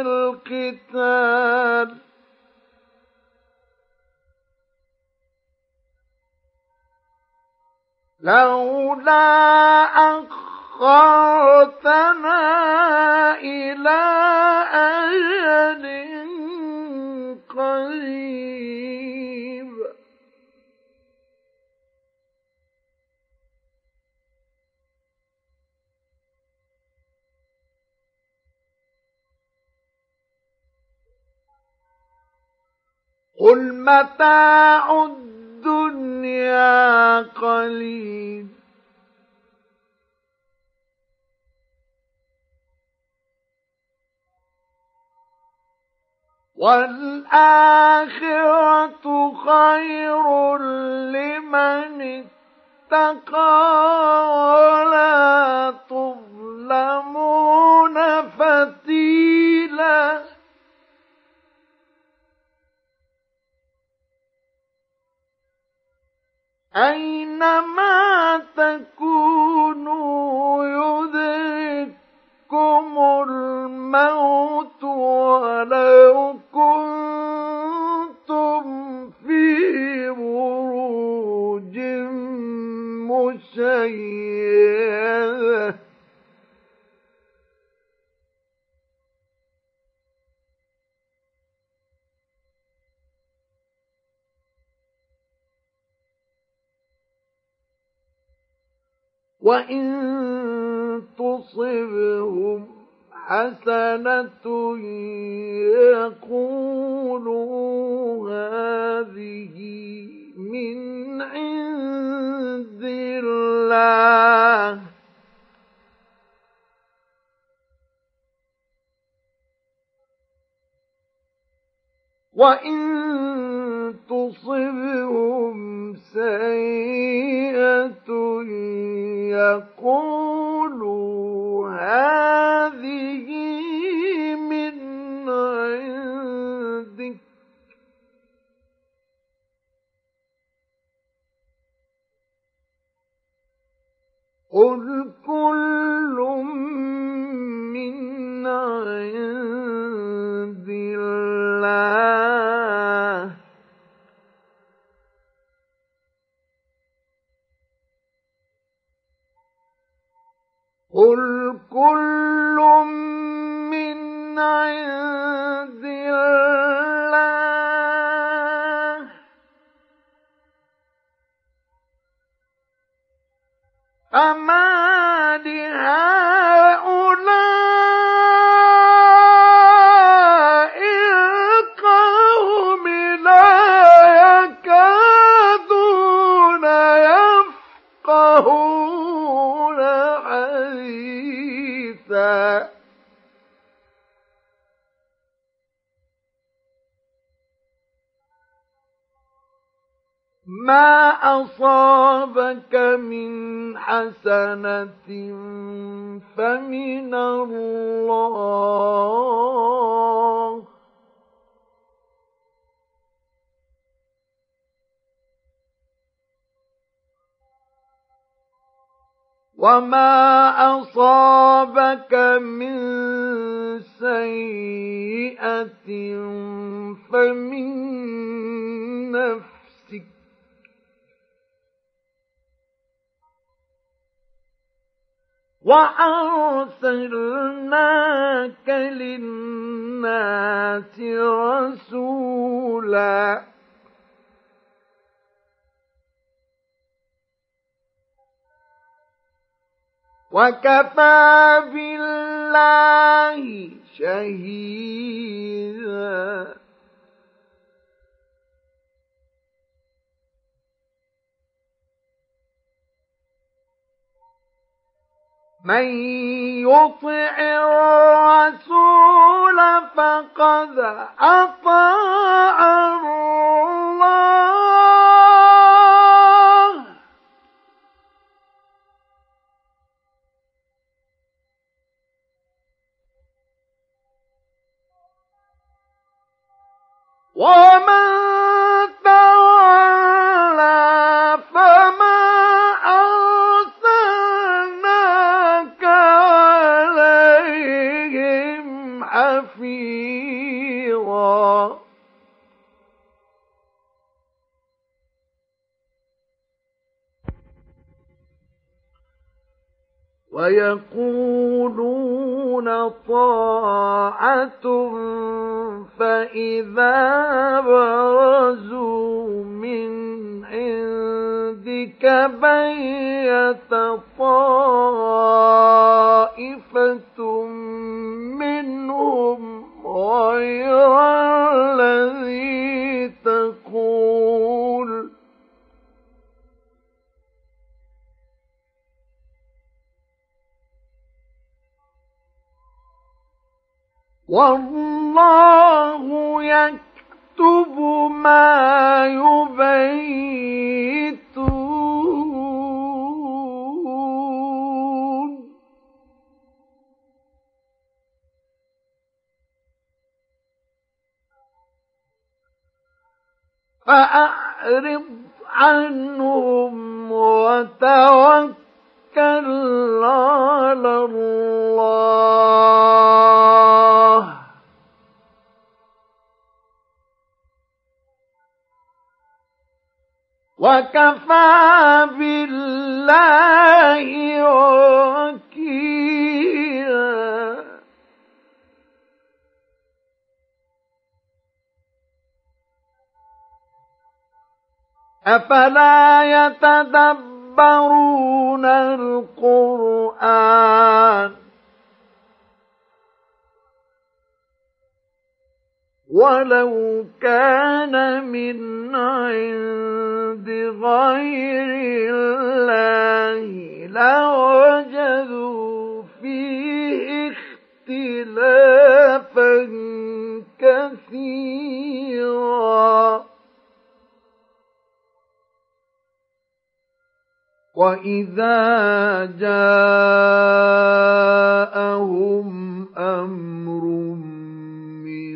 القتال. لولا أخرتنا إلى أجل قريب. قل متاع الدنيا قليل. والآخرة خير لمن اتقى ولا تظلمون فتيلاً. أينما تكونوا يدرككم الموت ولو كنتم في بروج مشيده وإن تصبهم حسنة يقولوا هذه من عند الله وإن تصبهم سيئة يقولوا هذه من عندك قل كل من عند الله. قل كل وأرسلناك للناس رسولا. وكفى بالله شهيدا. من يطع الرسول فقد أطاع الله. ومن ويقولون طاعة فإذا برزوا من عندك بيت طائفة منهم غير والله يكتب ما يبيتون. فأعرض عنهم وتوكل على الله. وكفى بالله وكيلا. أفلا يتدبرون القرآن؟ ولو كان من عند غير الله لوجدوا فيه اختلافا كثيرا واذا جاءهم أمر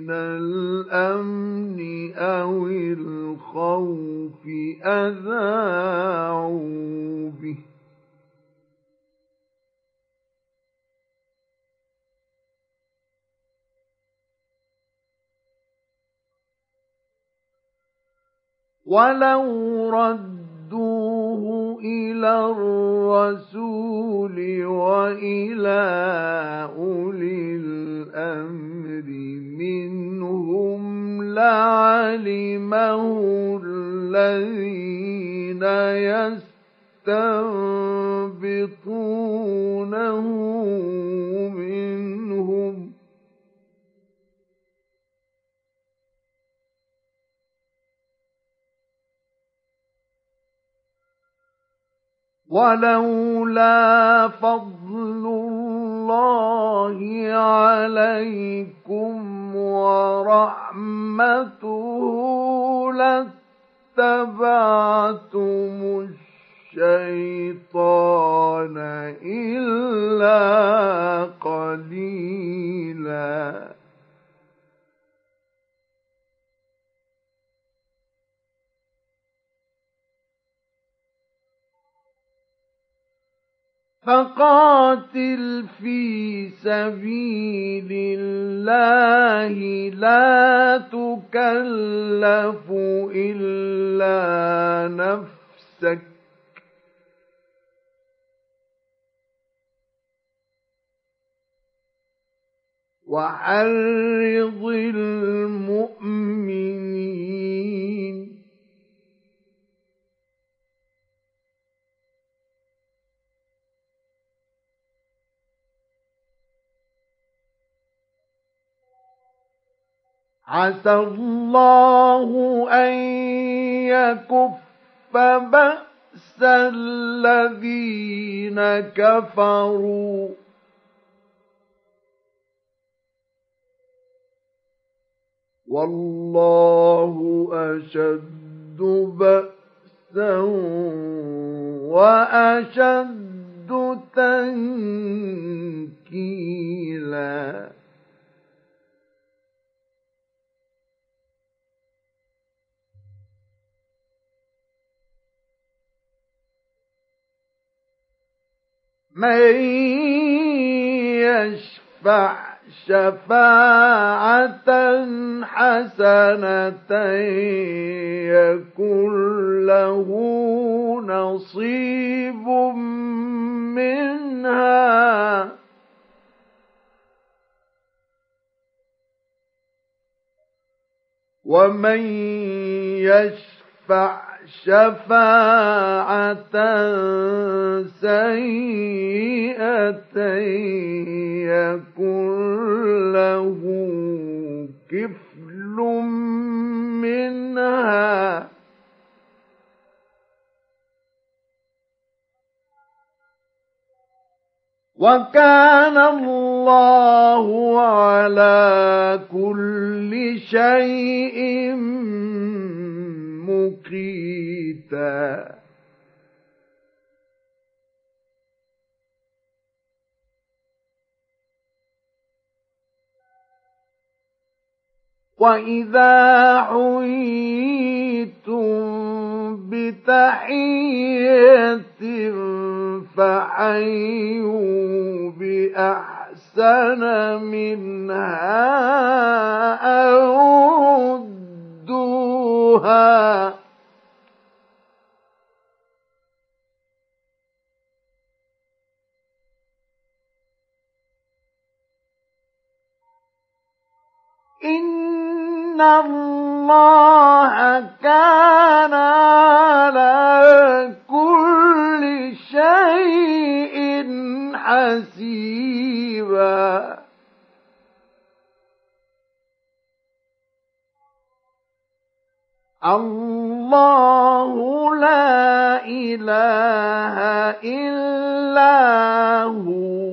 من الأمن أو الخوف أذاعوا به. ولو ردوه إلى الرسول وإلى أولي الأمر منهم لعلمه الذين يستنبطونه منهم ولولا فضل الله عليكم ورحمته لاتبعتم الشيطان إلا قليلاً فقاتل في سبيل الله لا تكلف إلا نفسك. وحرض المؤمنين عسى الله أن يكف بأس الذين كفروا. والله أشد بأسا وأشد تنكيلا. من يشفع شفاعة حسنة يكن له نصيب منها ومن يشفع شفاعة سيئة يكن له كفل منها. وكان الله على كل شيء مقيتا. وإذا حييتم بتحية فحيوا بأحسن منها أو ردوها إن الله كان على كل شيء حسيبا. الله لا إله إلا هو.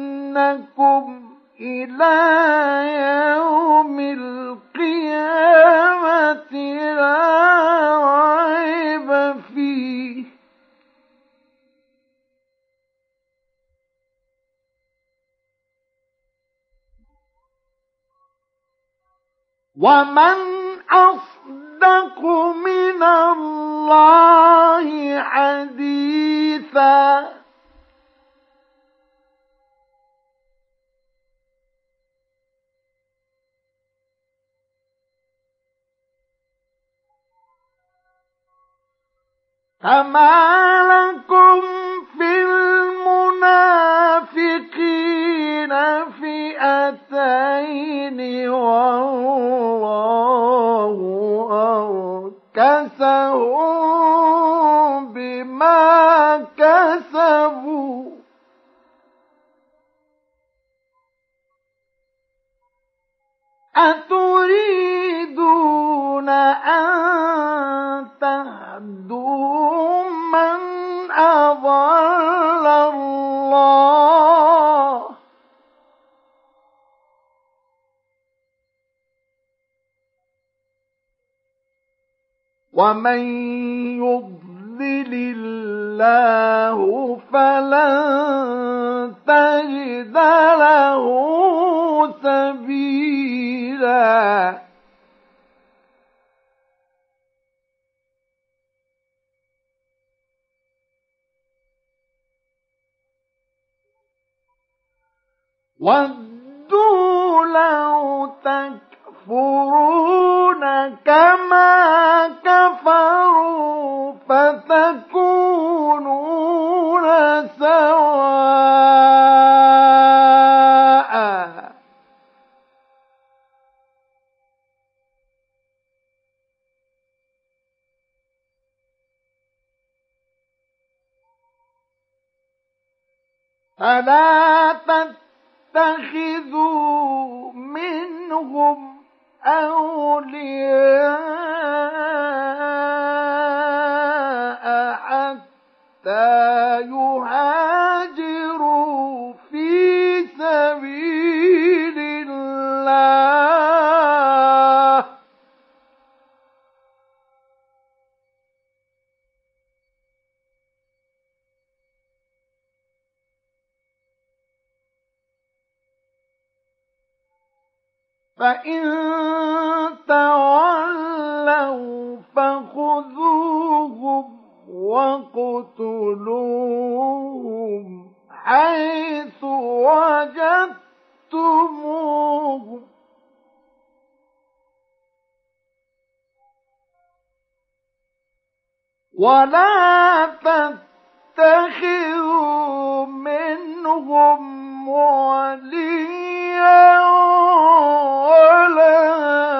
ليجمعنكم إلى يوم القيامة لا ومن أصدق من الله حديثا فما لكم في المنافقين فئتين والله أركسهم بما كسبوا. أتريدون أن تهدوا من أضل الله؟ ومن يضلل الله فلن تجد له سبيلا. ودوا لو تكفرون كما كفروا فتكونون سواء فلا تتخذوا منهم أولياء حتى يهاجروا فإن تولوا فخذوهم وقتلوهم حيث وجدتموهم ولا تتبعوا تتخذوا منهم وليا ولا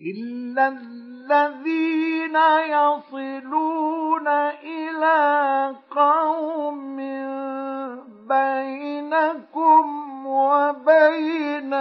إلا الذين يصلون إلى قوم بينكم وبينهم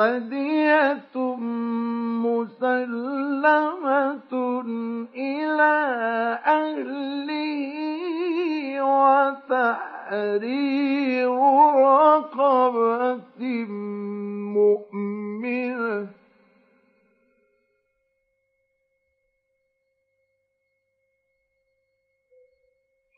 فدية مسلمة إلى أهله وتحرير رقبة مؤمنة.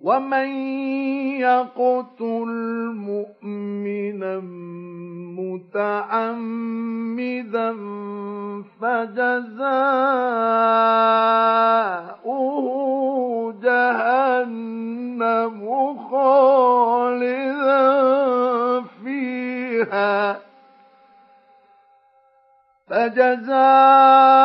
ومن يقتل مؤمنا متعمدا فجزاؤه جهنم خالدا فيها فجزاؤه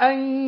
أن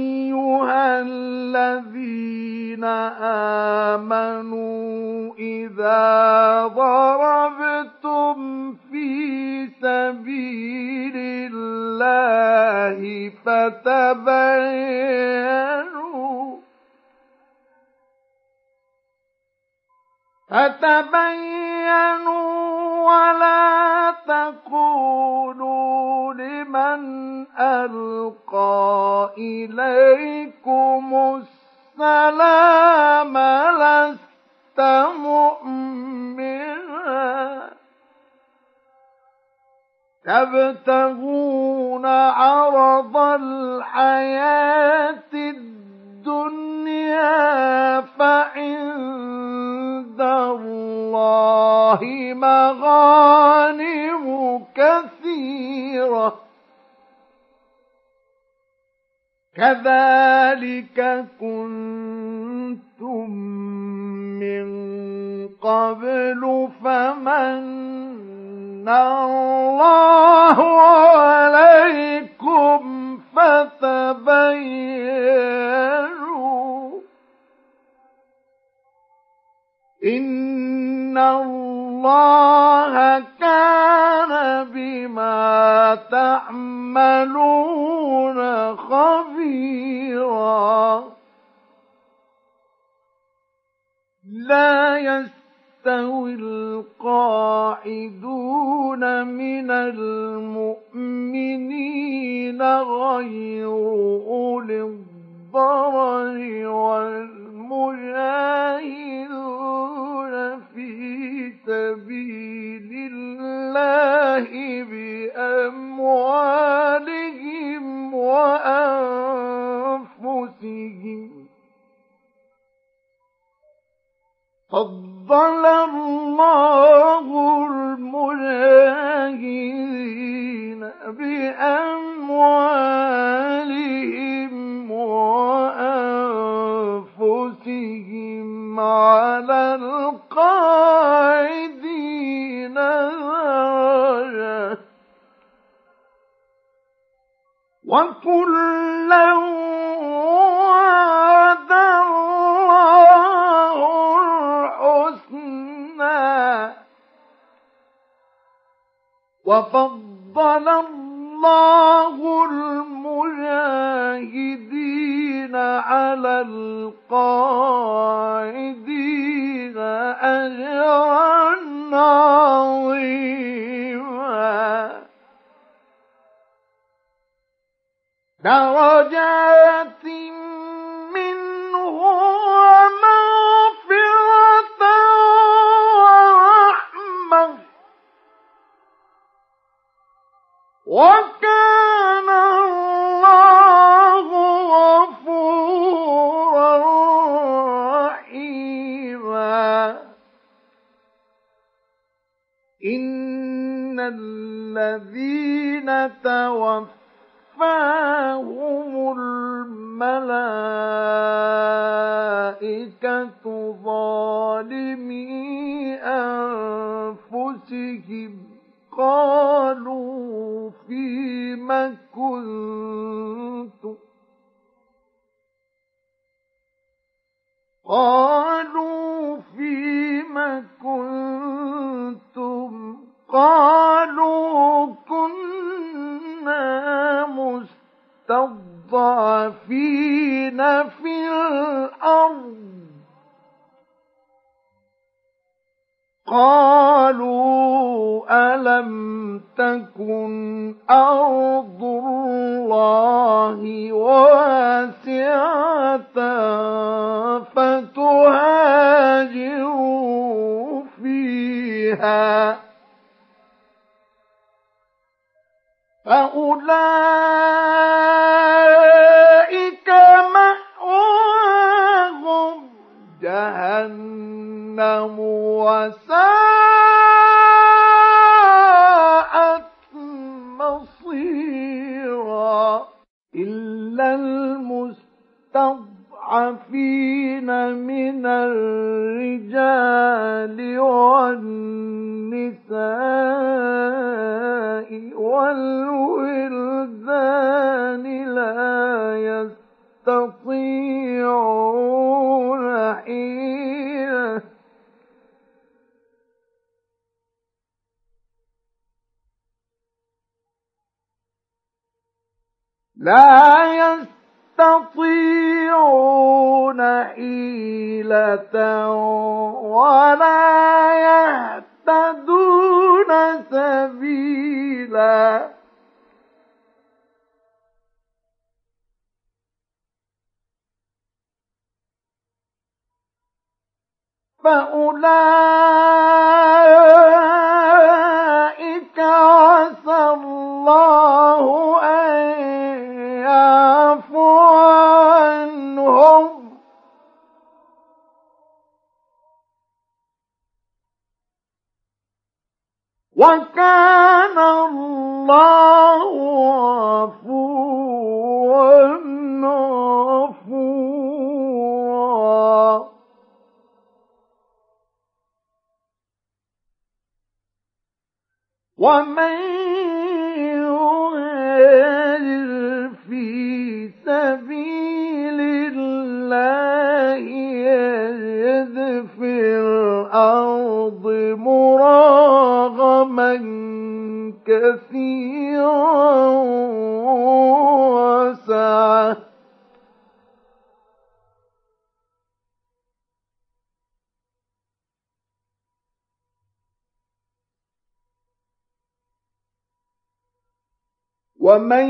ومن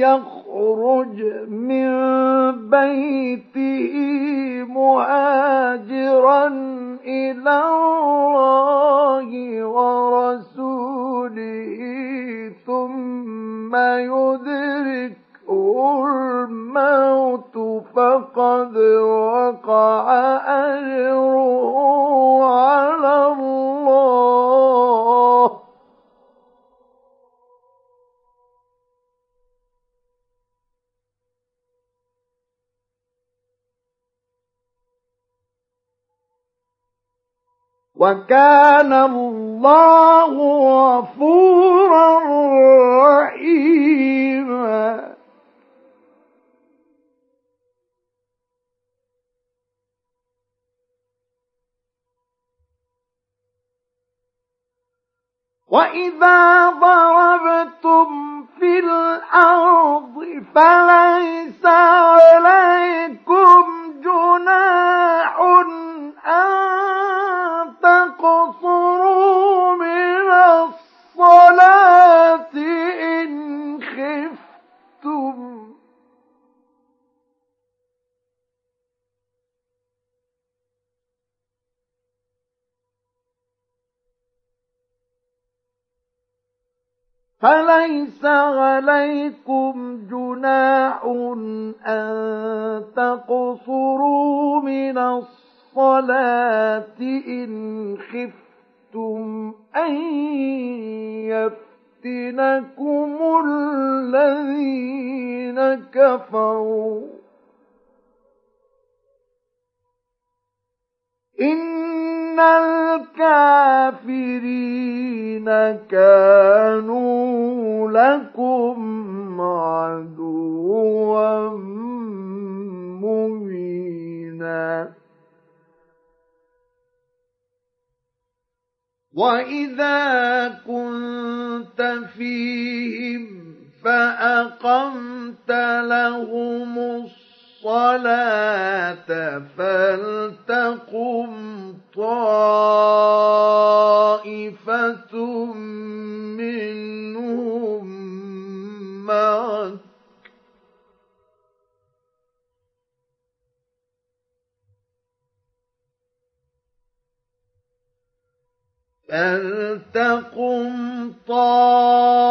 يخرج من بيته مهاجرا إلى الله ورسوله ثم يدركه الموت فقد وقع أجره وكان الله غفورا رحيما. وإذا ضربتم في الأرض فليس عليكم جناح أن تقصروا من الصلاة إن خفتم. فليس عليكم جناح أن تقصروا من الصلاة إن خفتم أن يفتنكم الذين كفروا. إن الكافرين كانوا لكم عدوا مبينا. وإذا كنت فيهم فأقمت لهم الصلاة فلتقم طائفة منهم معك فلتقم طائفة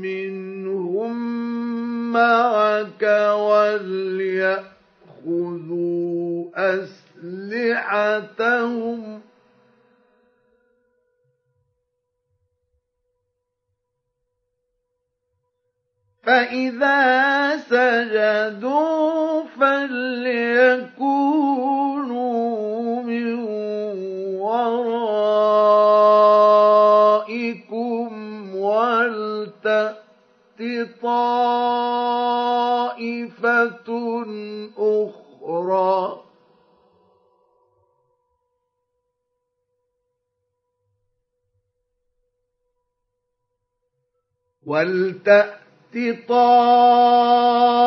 منهم معك وليأخذوا أسلحتهم فإذا سجدوا فليكونوا من ورائكم ولتأت طائفة أخرى ولتأت طائفة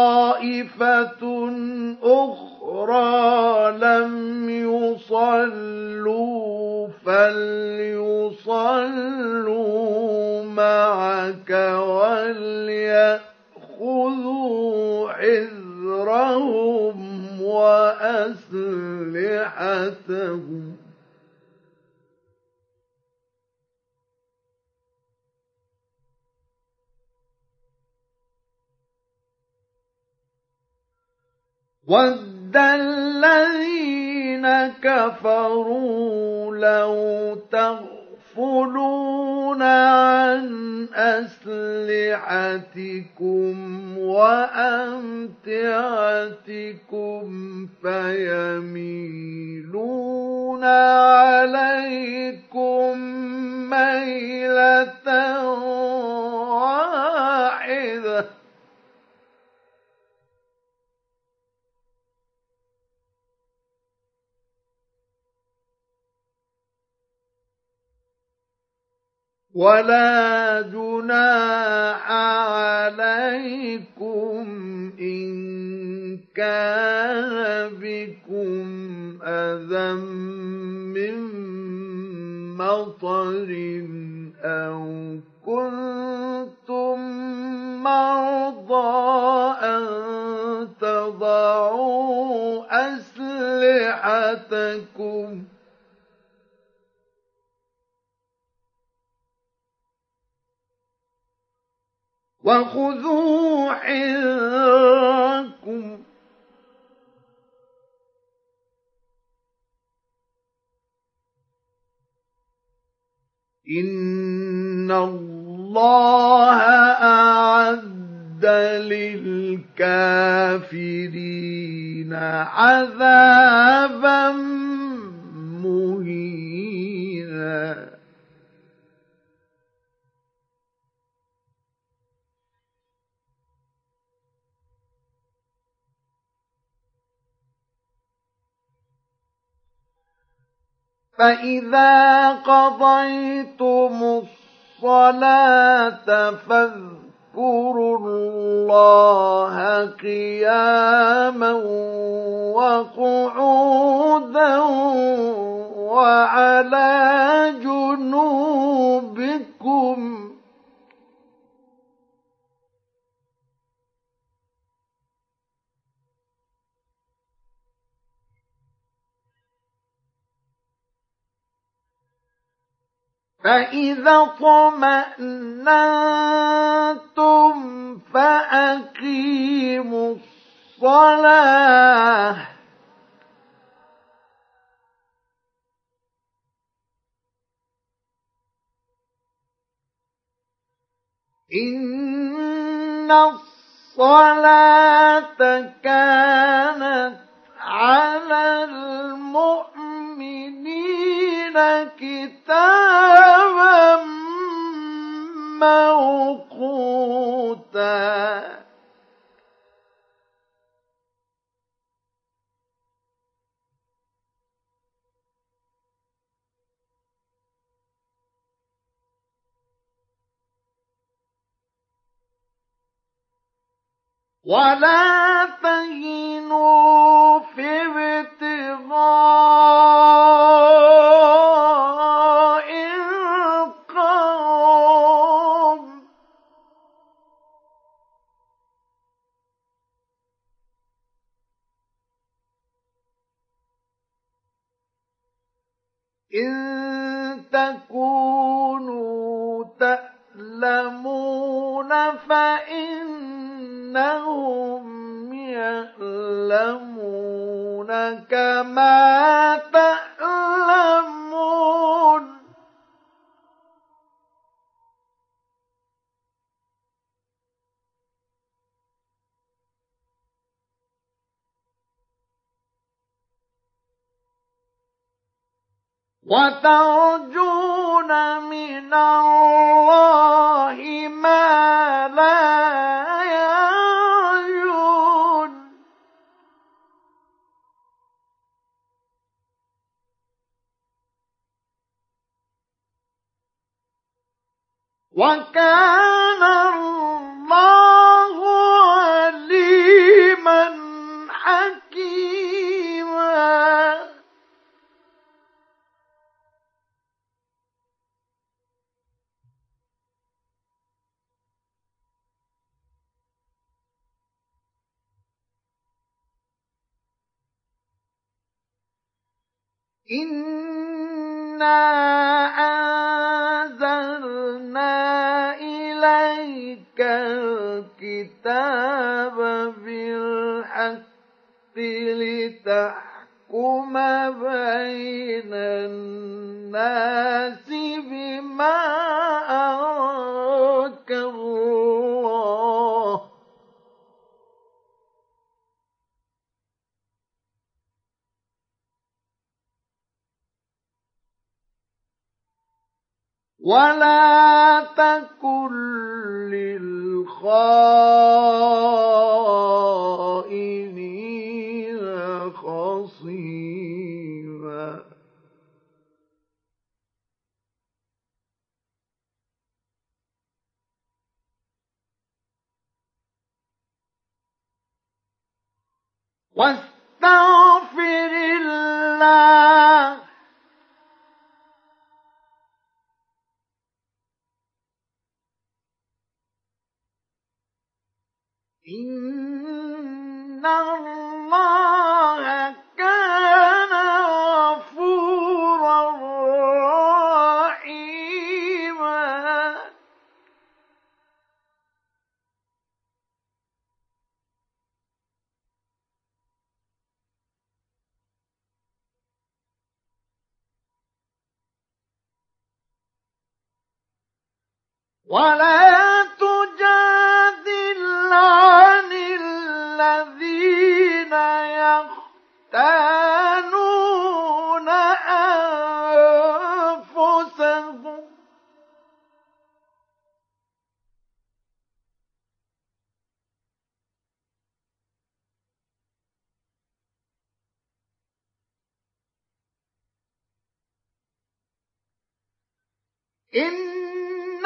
أخرى لم يصلوا فليصلوا معك وليأخذوا حذرهم وأسلحتهم. ود الذين كفروا لو تغفلون عن أسلحتكم وأمتعتكم فيميلون عليكم ميلة واحدة ولا جناح عليكم إن كان بكم أذى من مطر أو كنتم مرضى أن تضعوا أسلحتكم ۖ وخذوا حذركم إن الله أعد للكافرين عذابا مهينا. فإذا قضيتم الصلاة فاذكروا الله قياما وقعودا وعلى جنوبكم فإذا طمأنتم فأقيموا الصلاة. إن الصلاة كانت على المؤمنين كتابا موقوتا. ولا تهنوا في ابتغاء القوم. إن تكونوا تألمون فإنهم يألمون كما تألمون وترجون من الله ما لا يرجون وكان الله عليما حكيما. أنزلنا إليك الكتاب بالحق لتحكم بين الناس بما أراك الله ولا تكن للخائنين خصيما واستغفر الله إن الله كان غفورا رحيما ولا تجادل عن الذين يختانون أنفسهم. إن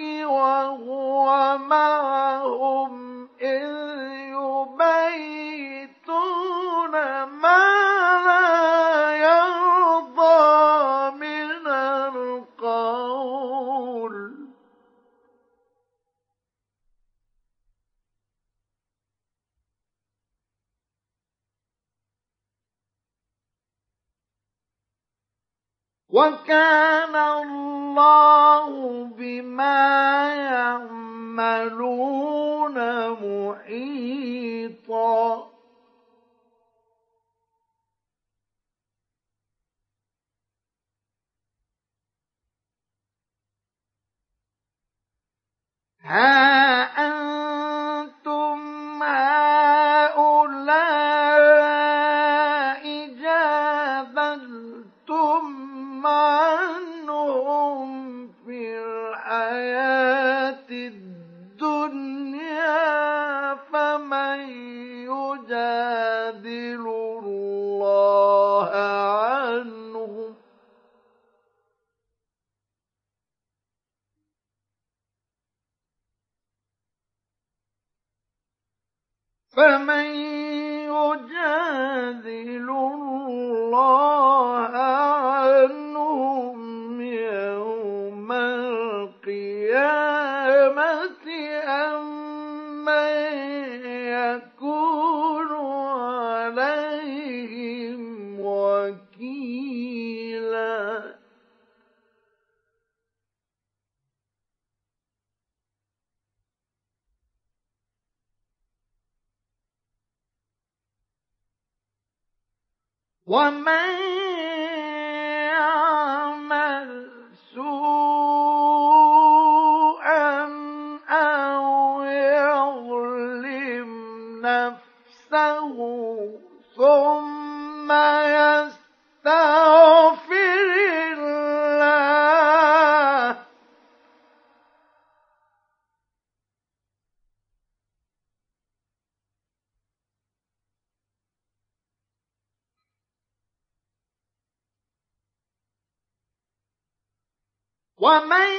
وهو معهم وكان الله بما يعملون محيطا. ها أنتم هؤلاء عنهم في الحياة الدنيا فمن يجادل الله عنهم فمن يجادل الله ومن ومن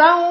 ولولا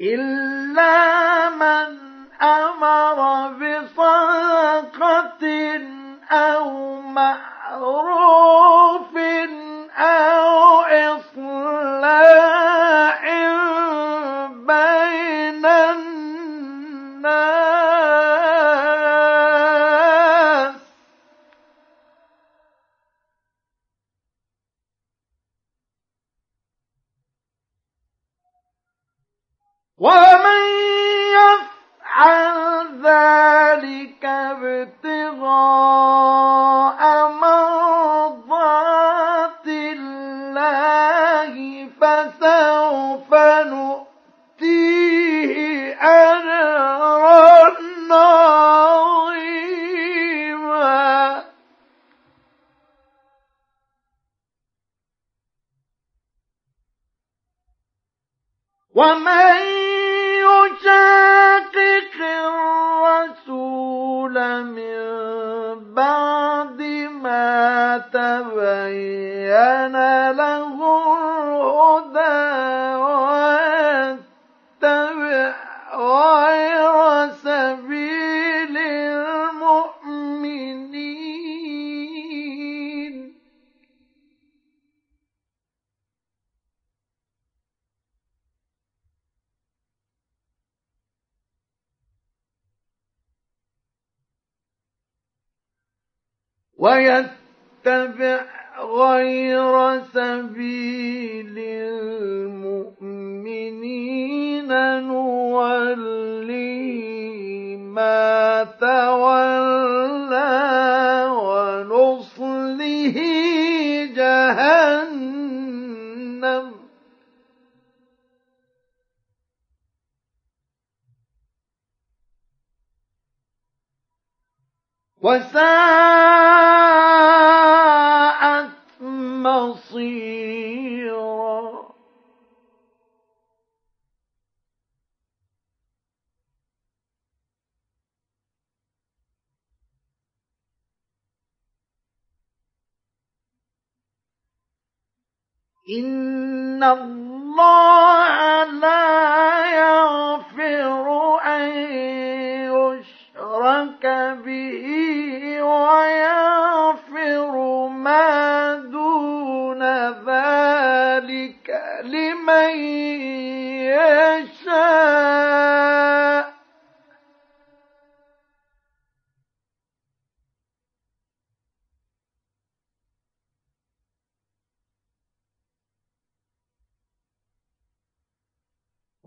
إلا من أمر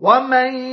ومن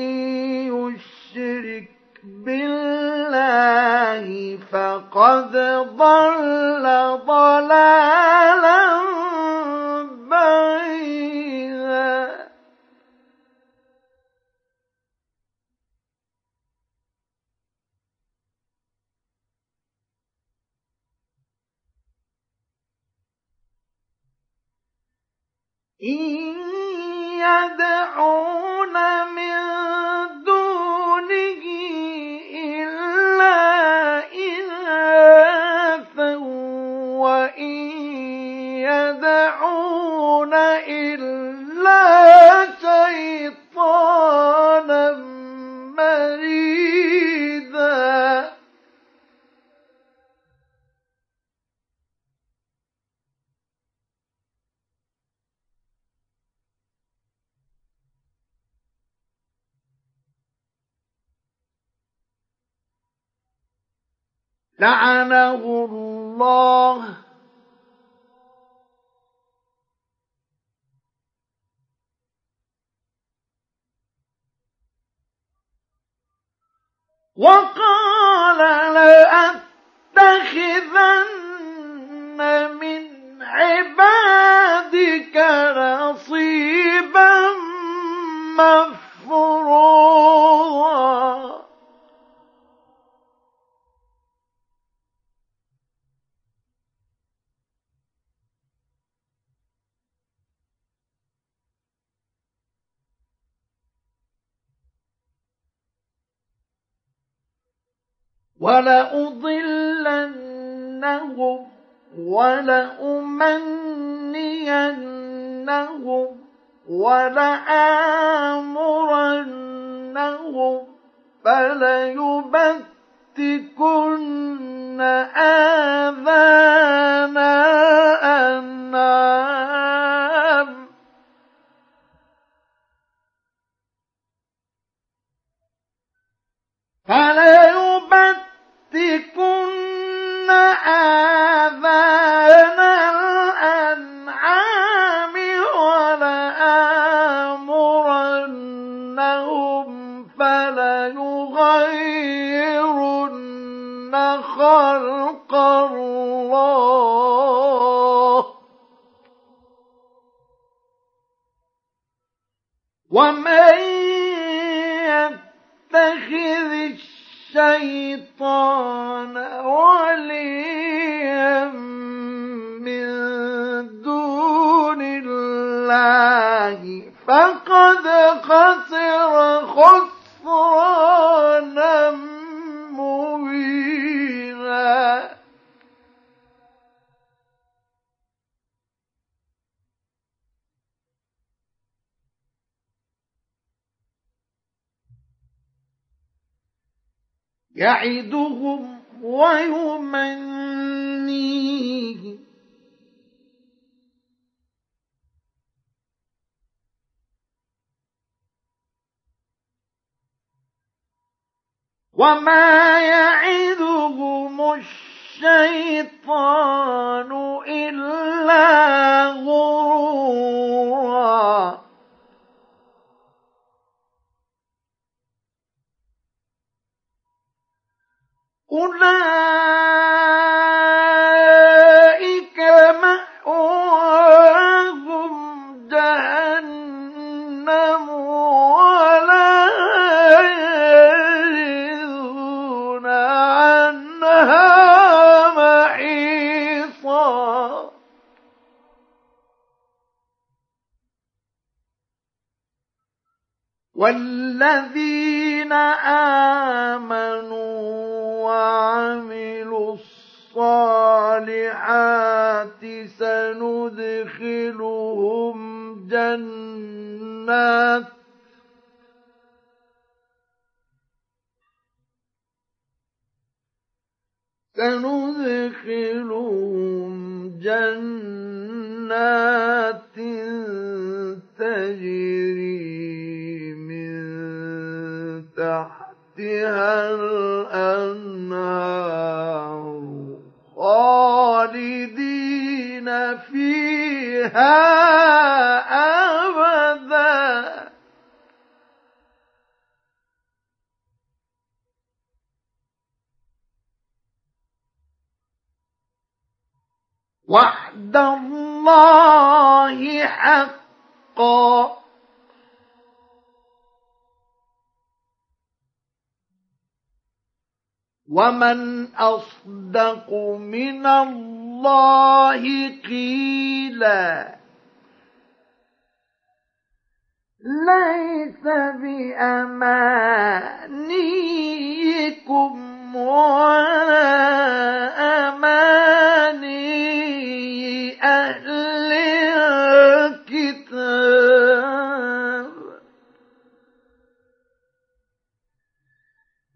لعنه الله. وقال ولأضلنهم ولأمنينهم ولآمرنهم فليبتكن آذان الأنعام ومن يتخذ الشيطان وليا من دون الله فقد خسر خسرانا يعدهم ويمنيهم. وما يعدهم الشيطان إلا غرورا. أولئك مأواهم جهنم ولا يجدون عنها محيصا والذين آمنوا وعملوا الصالحات سندخلهم جنات سندخلهم جنات تجري من تحتها الأنهار خالدين فيها أبدا. وعد الله حقا. ومن اصدق من الله قيلا ليس بامانيكم ولا اماني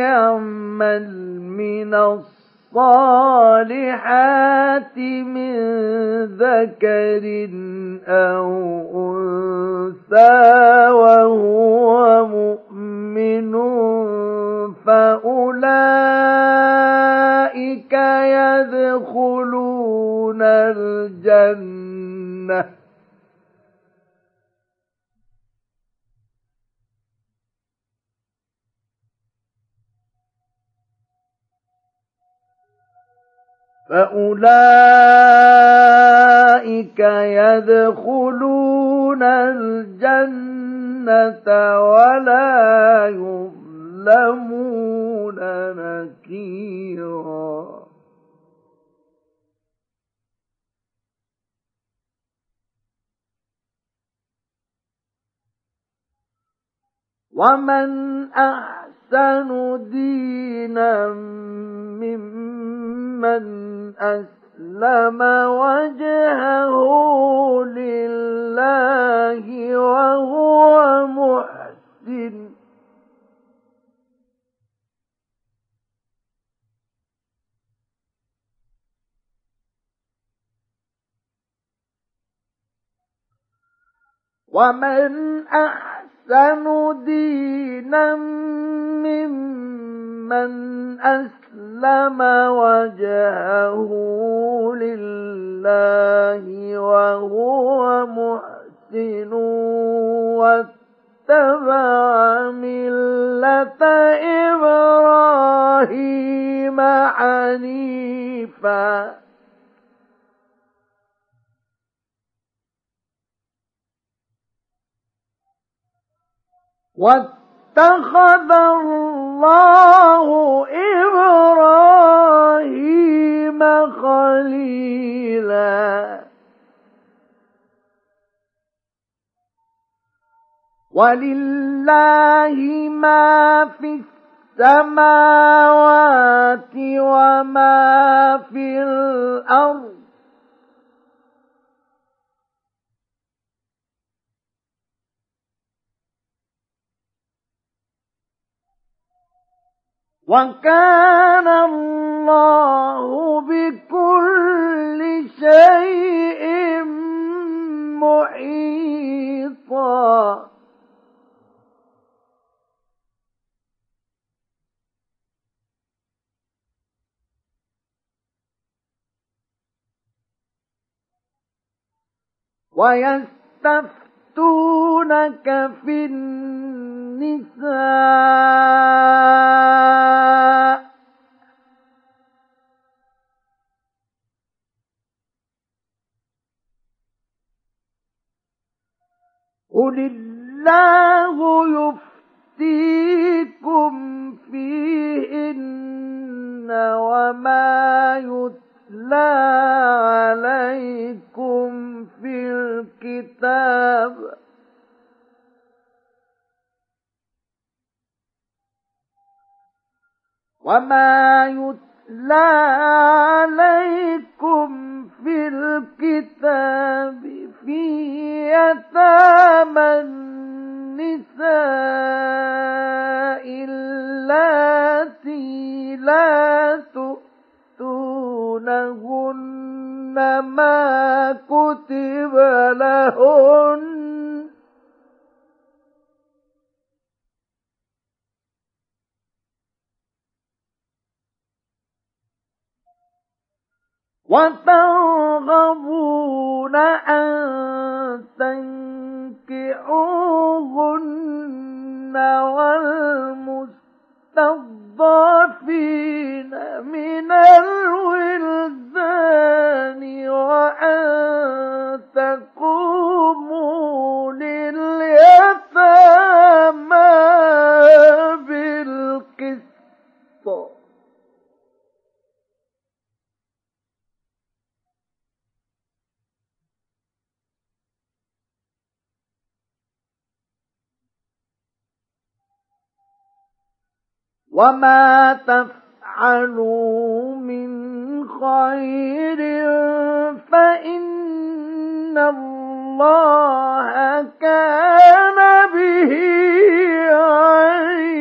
يعمل من الصالحات من ذكر أو أنثى وهو مؤمن فأولئك يدخلون الجنة. فأولئك يدخلون الجنة ولا يظلمون نكيرا ومن أحسن دينا ممن أسلم وجهه لله وهو محسن. ومن أحسن دينا ممن أسلم وجهه لله وهو محسن واتبع ملة إبراهيم حنيفاً واتخذ الله إبراهيم خليلا. ولله ما في السماوات وما في الأرض. وكان الله بكل شيء محيطا. ويستفتونك في النساء. قل الله يفتيكم فيهن وما يتلى عليكم في الكتاب. وما يتلى عليكم في الكتاب في يتامى النساء اللاتي لا تؤتونهن ما كتب لهن وترغبون أن تنكحوهن والمستضعفين من الولدان وأن تقوموا لليتامى بالقسط وما تفعلوا من خير فإن الله كان به عليما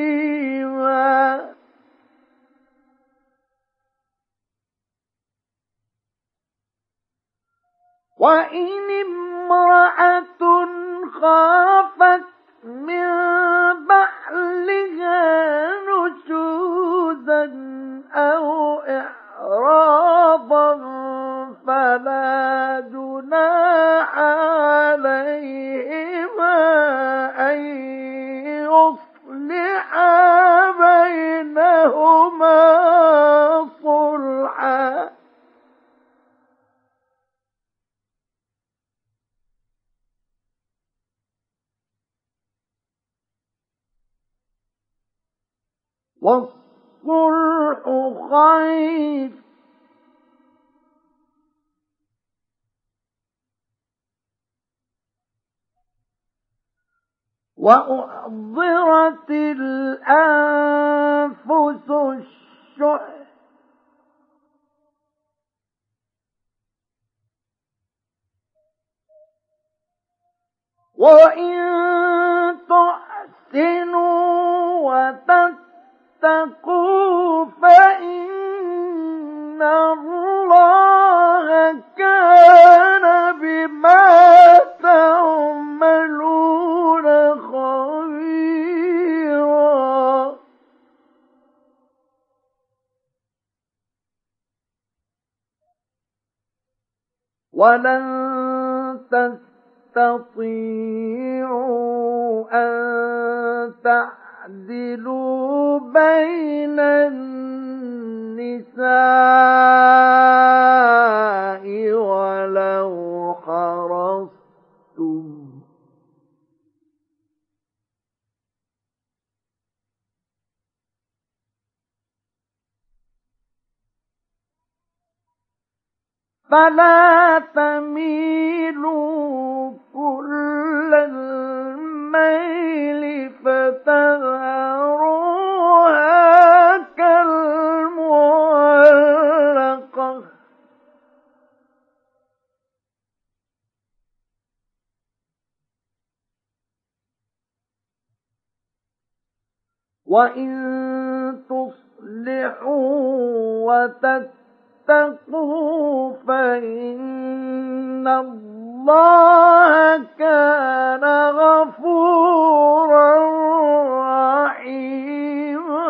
وإن امرأة خافت من بعلها نشوزا أو إعراضا فلا جناح والصلح خير. وأحضرت الأنفس الشح. وإن تحسنوا وتتقوا فإن الله كان بما خبيرا. ولن تستطيعوا أن تعدلوا بين النساء ولو حرصتم فلا تميلوا كل الميل فتذروها كالمعلقة. وإن تصلحوا وتتقوا فإن الله كان غفورا رحيما.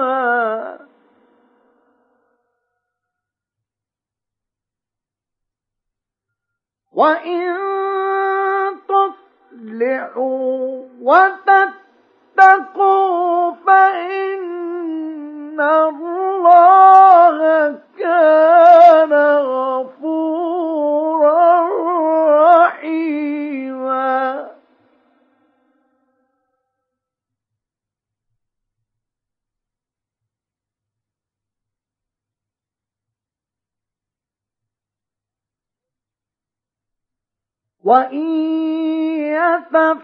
وإن تصلحوا وتتقوا فإن الله كان غفورا رحيما وإن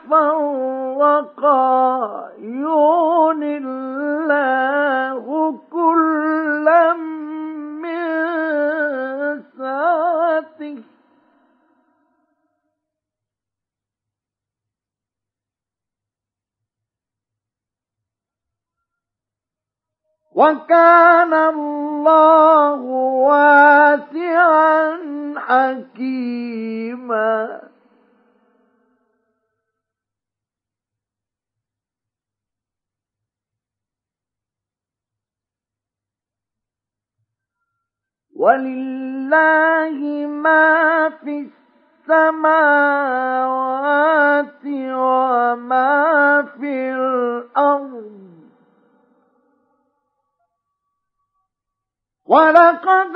يتفرقا يغن الله كلا من سعته وكان الله واسعا حكيما. ولله ما في السماوات وما في الأرض. ولقد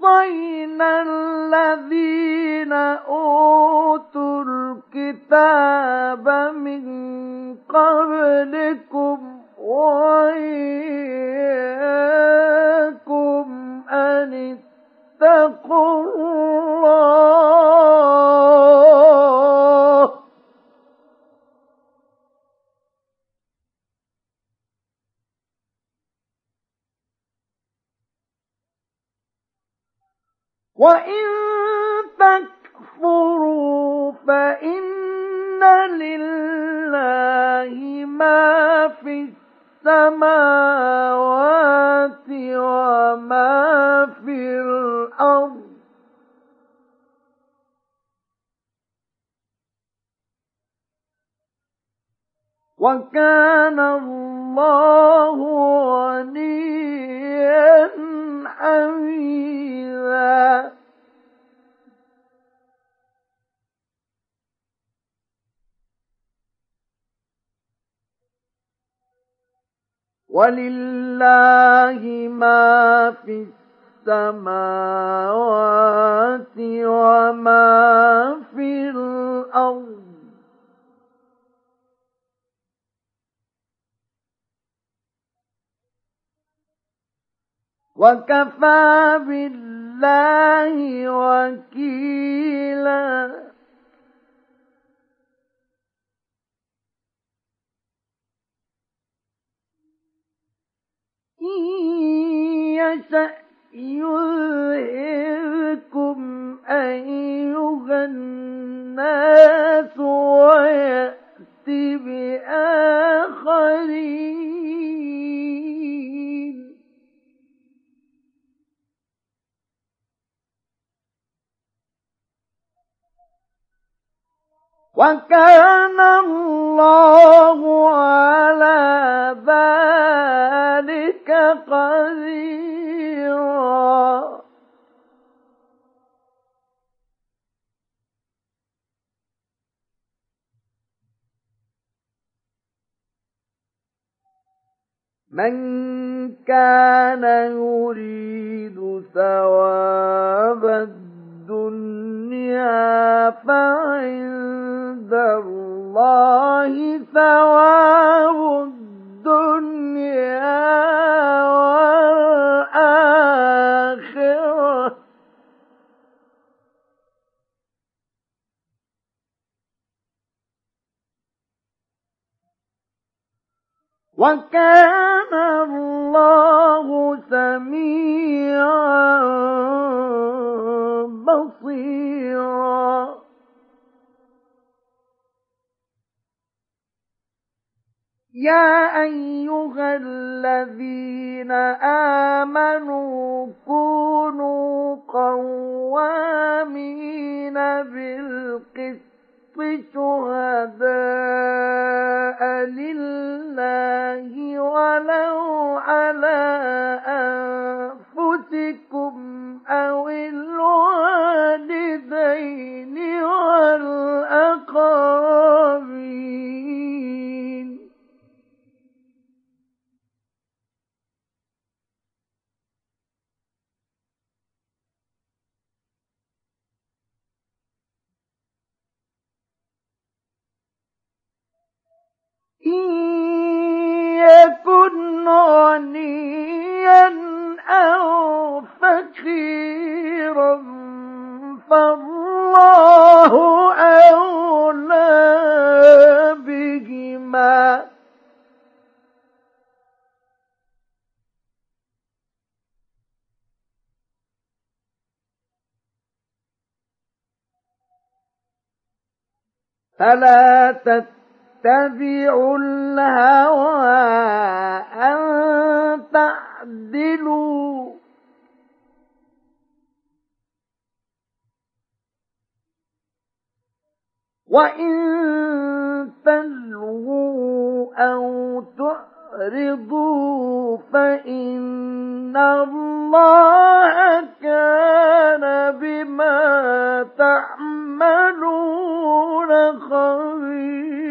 وصينا الذين أوتوا الكتاب من قبلكم وإياكم أن اتقوا الله وإن تكفروا فإن لله ما في السماوات وما في الأرض وكان الله غنيا حميدا. ولله ما في السماوات وما في الأرض. وكفى بالله وكيلا. إن يشأ يذهبكم أيها الناس ويأتي بآخرين وكان الله على ذلك قديرا. من كان يريد ثواب الدنيا فعند الله ثواب الدنيا والآخرة. وكان الله سميعا بصيرا. يا أيها الذين آمنوا كونوا قوامين بالقسط شهداء لله ولو على أنفسكم أو الوالدين والأقربين. يكن غنيا أو فقيرا فالله أولى بهما. فلا تتقوا تتبعوا الهوى أن تعدلوا وإن تلووا أو تعرضوا فإن الله كان بما تعملون خبيرا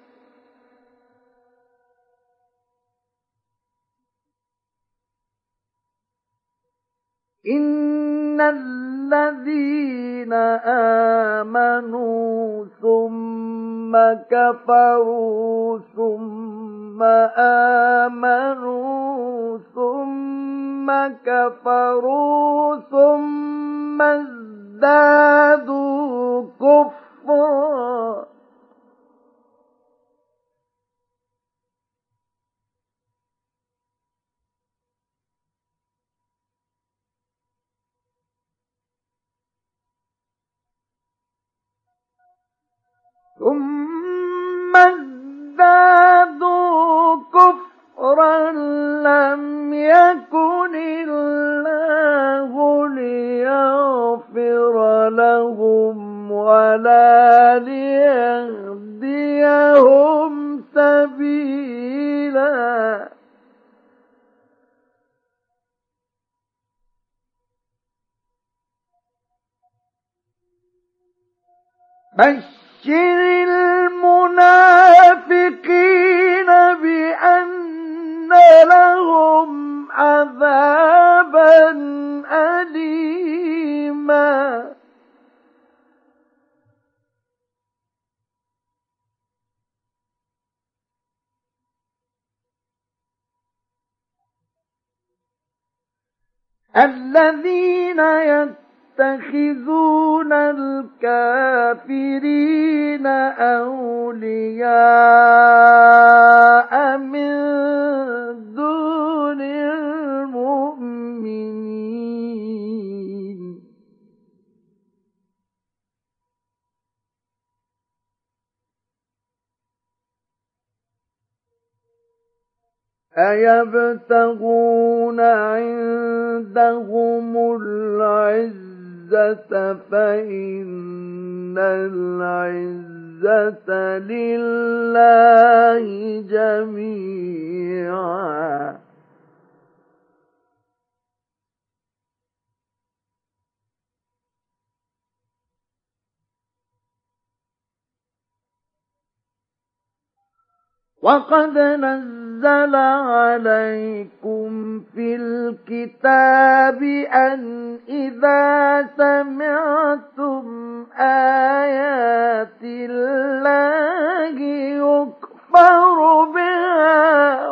إن الذين آمنوا ثم كفروا ثم آمنوا ثم كفروا ثم ازدادوا كفرا ثم ازدادوا كفرا لم يكن الله ليغفر لهم ولا ليهديهم سبيلا. بشر بشر المنافقين بأن لهم عذابا أليما. الذين يتقون يتخذون الكافرين أولياء من دون المؤمنين. أيبتغون عندهم العز فإن العزة لله جميعا. وقد نزل عليكم في الكتاب أن إذا سمعتم آيات الله يكفر بها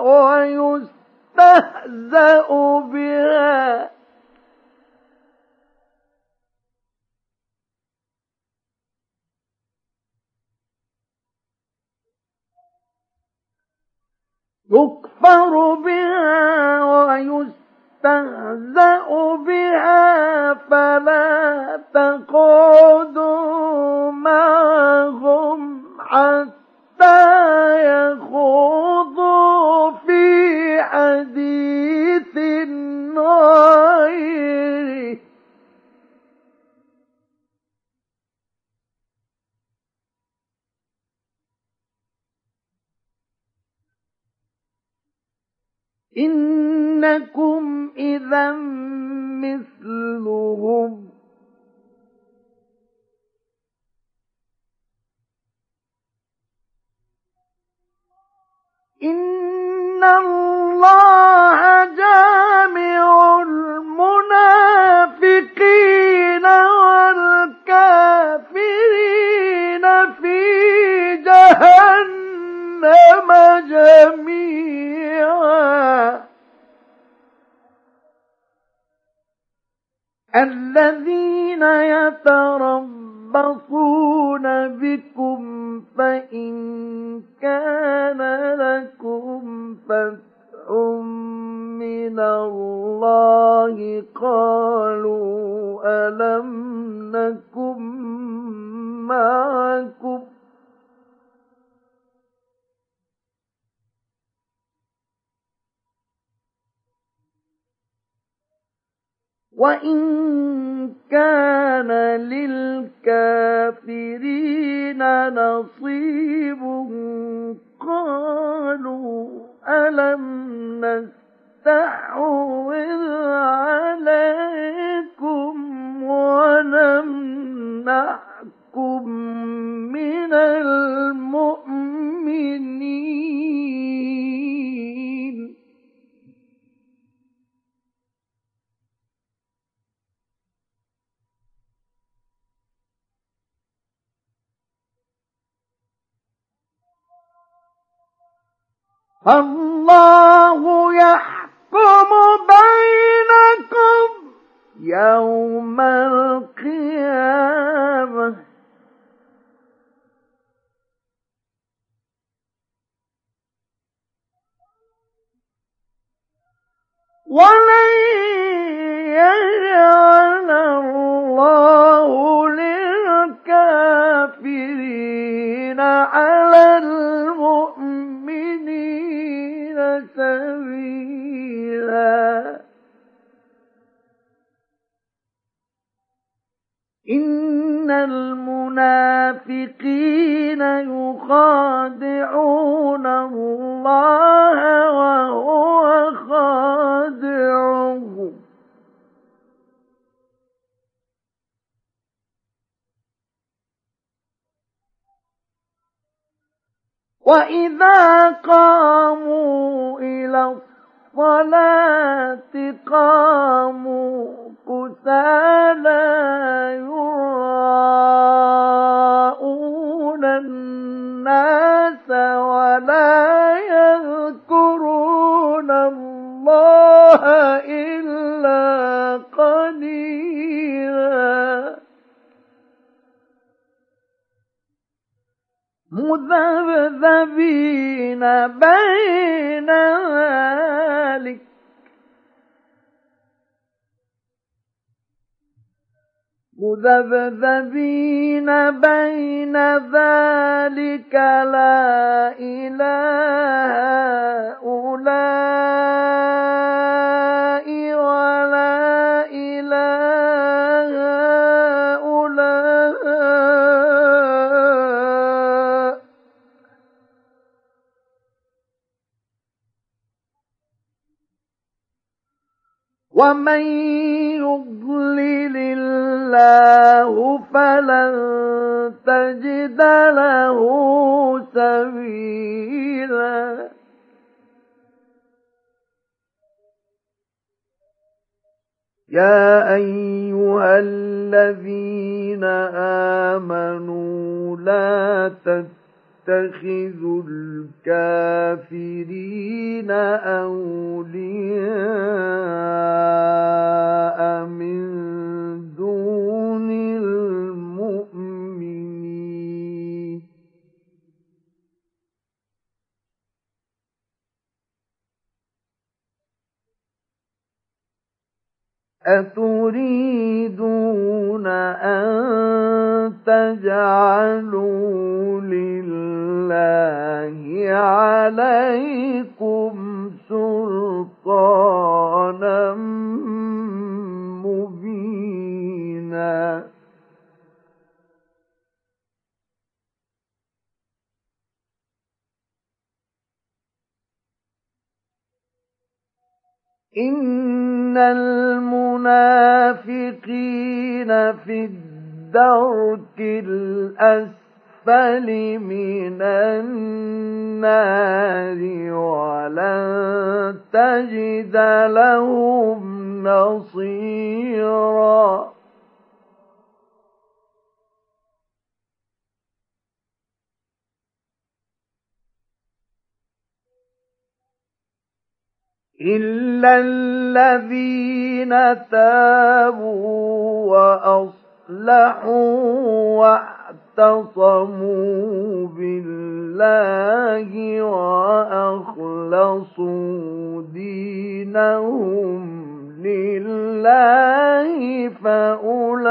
ويستهزأ بها يكفر بها ويستهزأ بها فلا تقعدوا معهم حتى يقول إنكم إذا مثلهم. إن الله جامع المنافقين والكافرين في جهنم جميعا. الذين يتربصون بكم فإن كان لكم فتح من الله قالوا ألم نكن معكم وإن كان للكافرين نصيب قالوا ألم نستحوذ عليكم ونمنعكم من المؤمنين الله يحكم بينكم يوم القيامة. ولن يجعل الله للكافرين على المؤمنين سبيلا. إن المنافقين يخادعون الله وهو خادعهم وإذا قاموا إلى الصلاة قاموا كسالى يراءون الناس ولا يذكرون الله إلا مذبذبين بين ذلك. مذبذبين بين ذلك لا إله هؤلاء ولا إله ومن يضلل الله فلن تجد له سبيلا يا ايها الذين امنوا لا تتخذوا الكافرين أولياء من دون المؤمنين. أتريدون أن تجعلوا لله عليكم سلطانا مبينا إن المنافقين في الدرك الأسفل من النار ولن تجد لهم نصيراً إلا الذين تابوا وأصلحوا واعتصموا بالله وأخلصوا دينهم لله فأولئك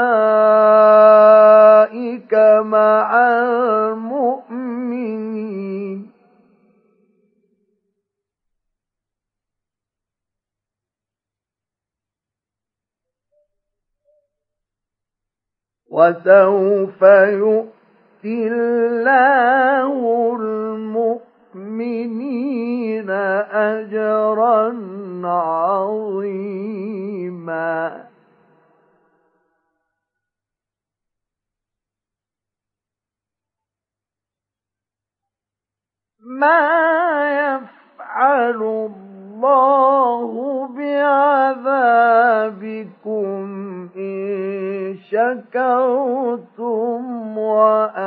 مع المؤمنين وسوف يؤتي الله المؤمنين أجرا عظيما. ما يفعل الله بعذابكم إن شكرتم وآمنتم.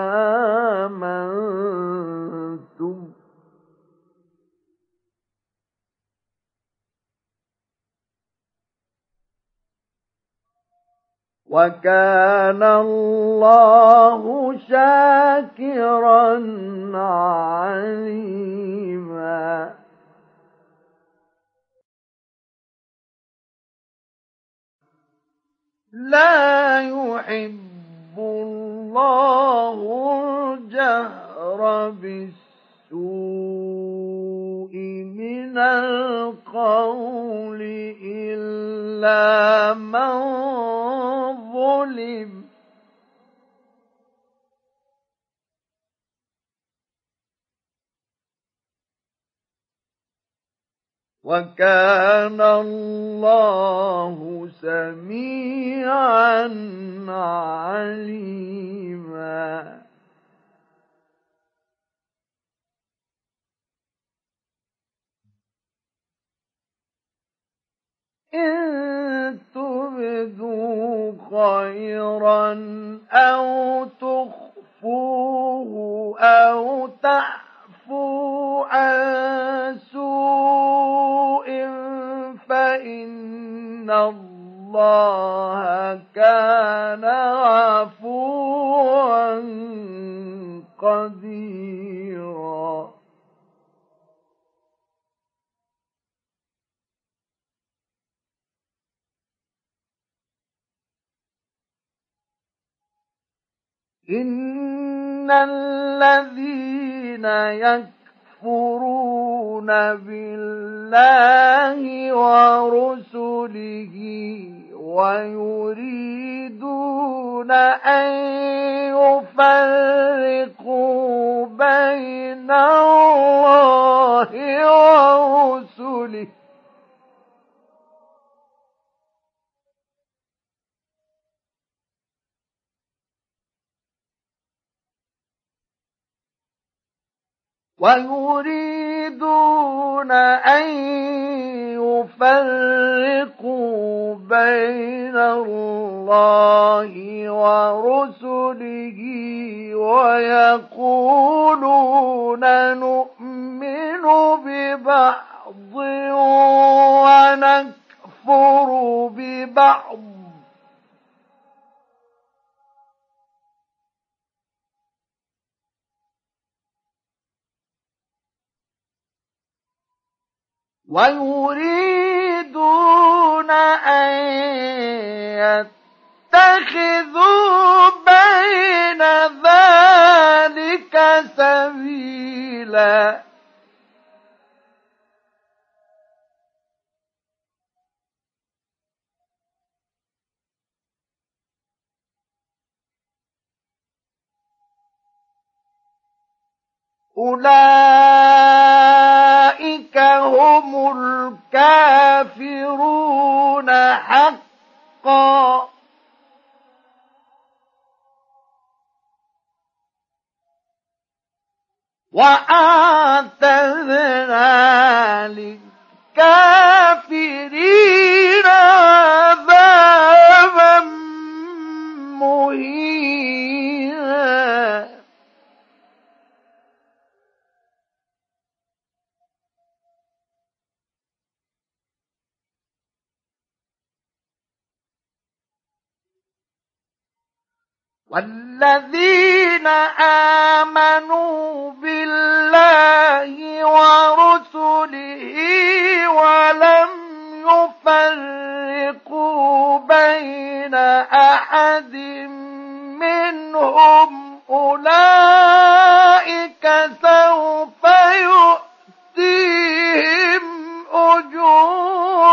وكان الله شاكرا عليما. لا يحب الله الجهر بالسوء من القول إلا من ظلم. وكان الله سميعا عليما. إن تبدوا خيرا أو تخفوه أو تعفو عن سوء فإن الله كان عفوا قديرا. إن الذين يكفرون بالله ورسله ويريدون أن يفرقوا بين الله ورسله ويريدون أن يفرقوا بين الله ورسله ويقولون نؤمن ببعض ونكفر ببعض. ويريدون أن يتخذوا بين ذلك سبيلا. أولئك هم الكافرون حقا. وأعتدنا للكافرين عذابا مهينا. والذين آمنوا بالله ورسله ولم يفرقوا بين أحد منهم أولئك سوف يؤتيهم أجورهم.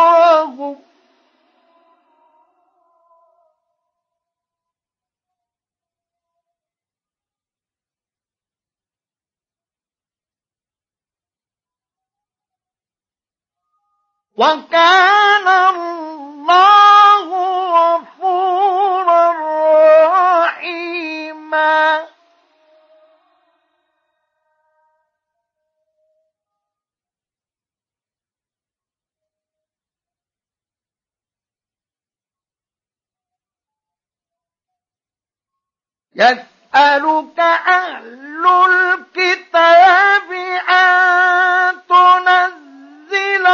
وكان الله غفورا رحيما. يسألك أهل الكتاب أن تنزل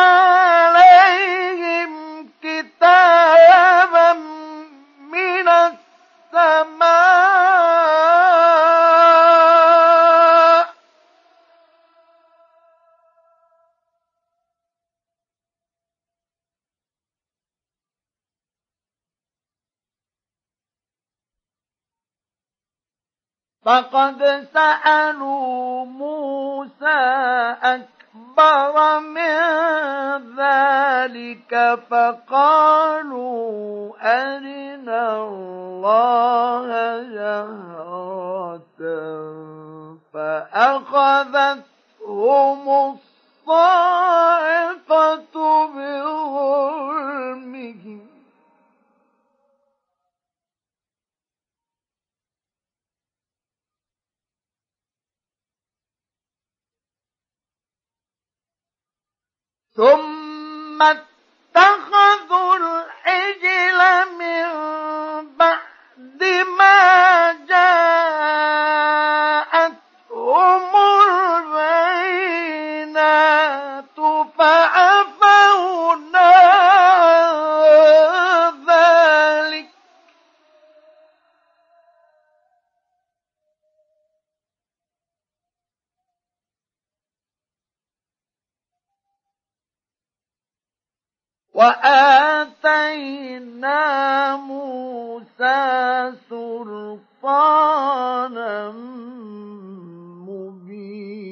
فقد سألوا موسى أكبر من ذلك فقالوا أرنا الله جهرة فأخذتهم الصاعقة بظلمهم. ثم اتخذوا العجل من بعد ما جاءتهم وآتينا موسى سلطانا مبينا.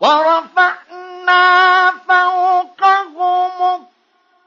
ورفعنا فوقهم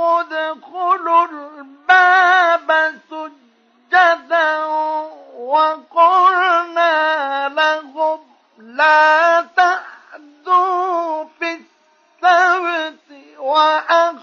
ادخلوا الباب سجدا وقلنا لهم لا تعدوا في السبت وأخذنا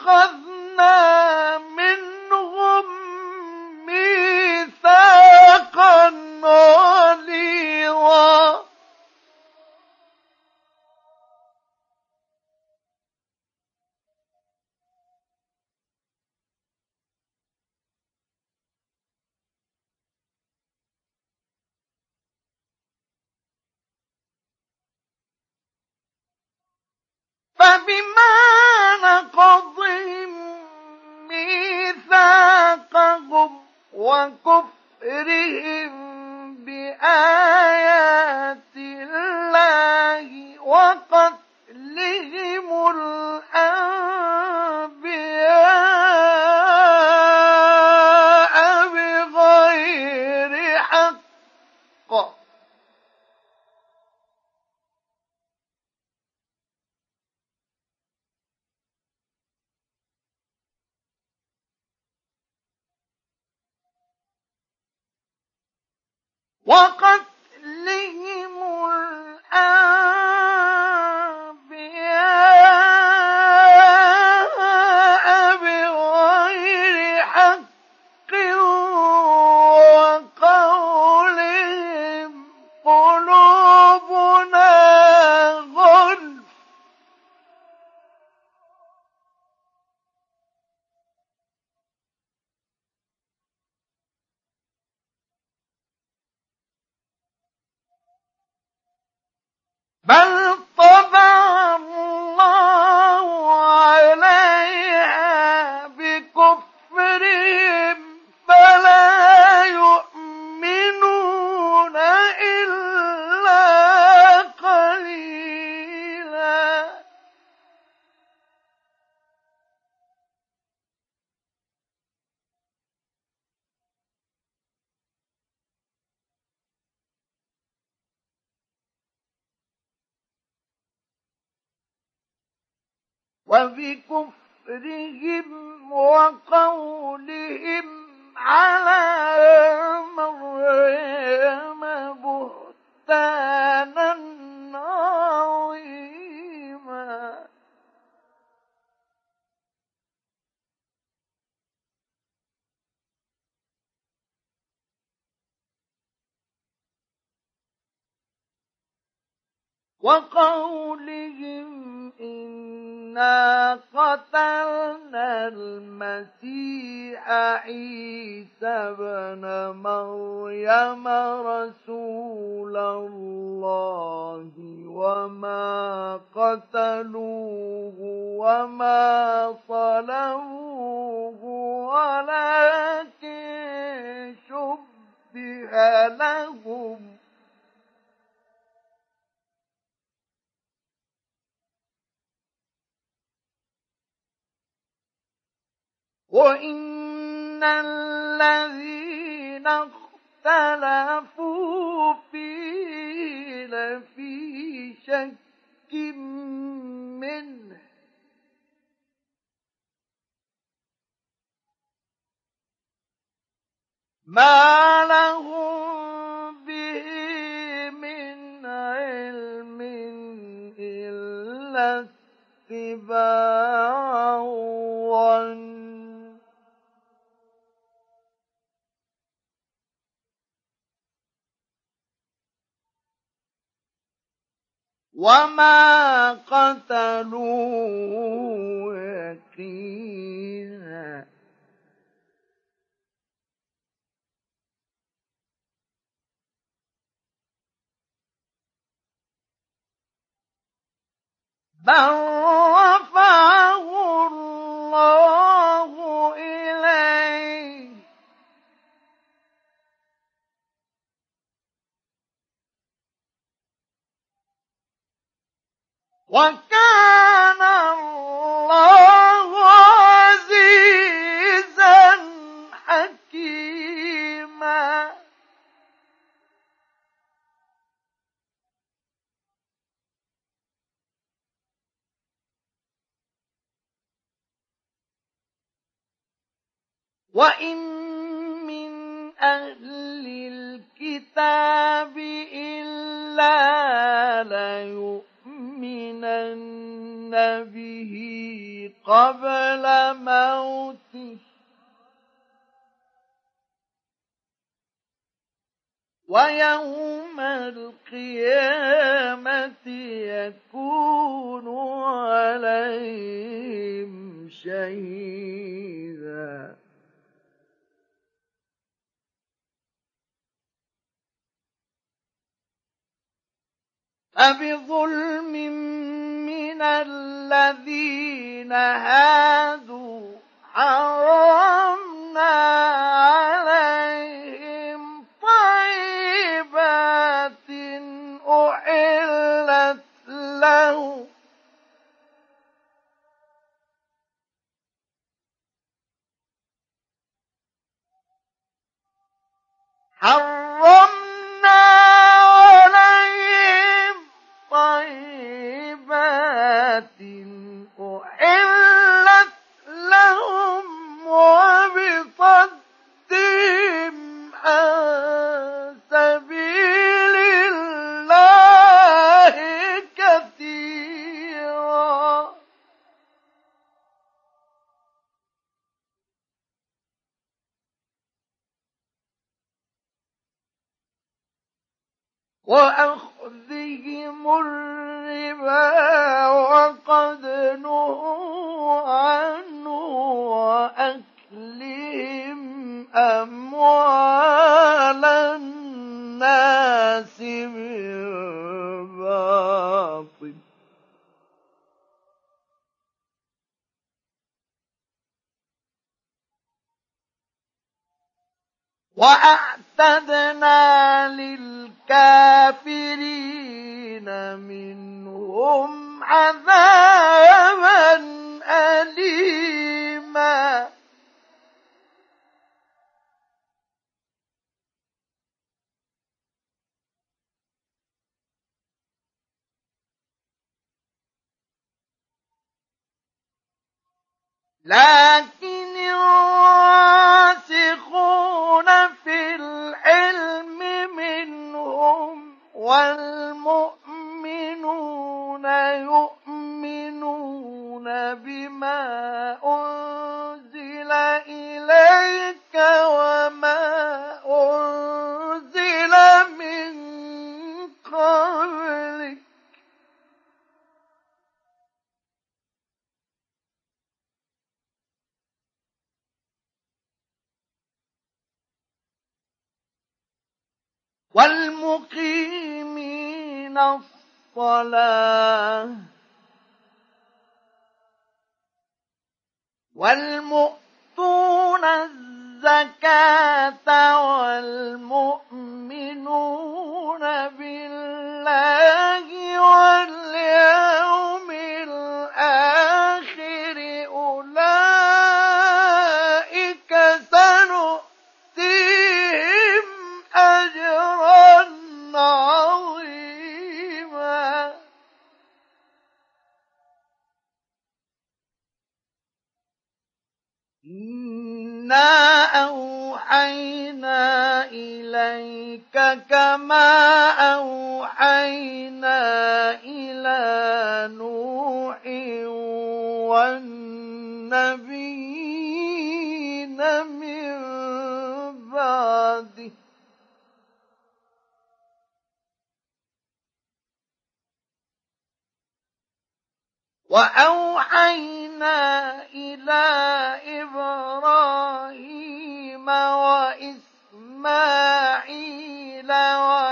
بما نقضهم ميثاقهم وكفرهم بآيات وقولهم إنا قتلنا المسيح عيسى بن مريم رسول الله وما قتلوه وما صلوه ولكن شبه لهم. وإن الذين اختلفوا فيه لفي شك منه ما لهم به من علم إلا اتباع الظن وما قتلوه يقينا بل رفعه وكان الله عزيزا حكيما. وإن من أهل الكتاب إلا ليؤمنن به قبل موته. ويوم القيامة يكون عليهم شهيدا. أبظلم من الذين هادوا حرمنا عليهم طيبات أحلت له حرمنا وأخذهم الربا وقد نهوا عنه وأكلهم أموال الناس بالباطل. وأعتدنا لله الكافرين منهم عذابا أليما. لكن الراسخون في العلم منهم والمؤمنون يؤمنون بما أنزل إليك وما والمقيمين الصلاة والمؤتون الزكاة والمؤمنون بالله واليوم الآخر ربك كما أوحينا إلى نوح والنبيين من بعده. وأوحينا إلى إبراهيم وإسماعيل وَلَا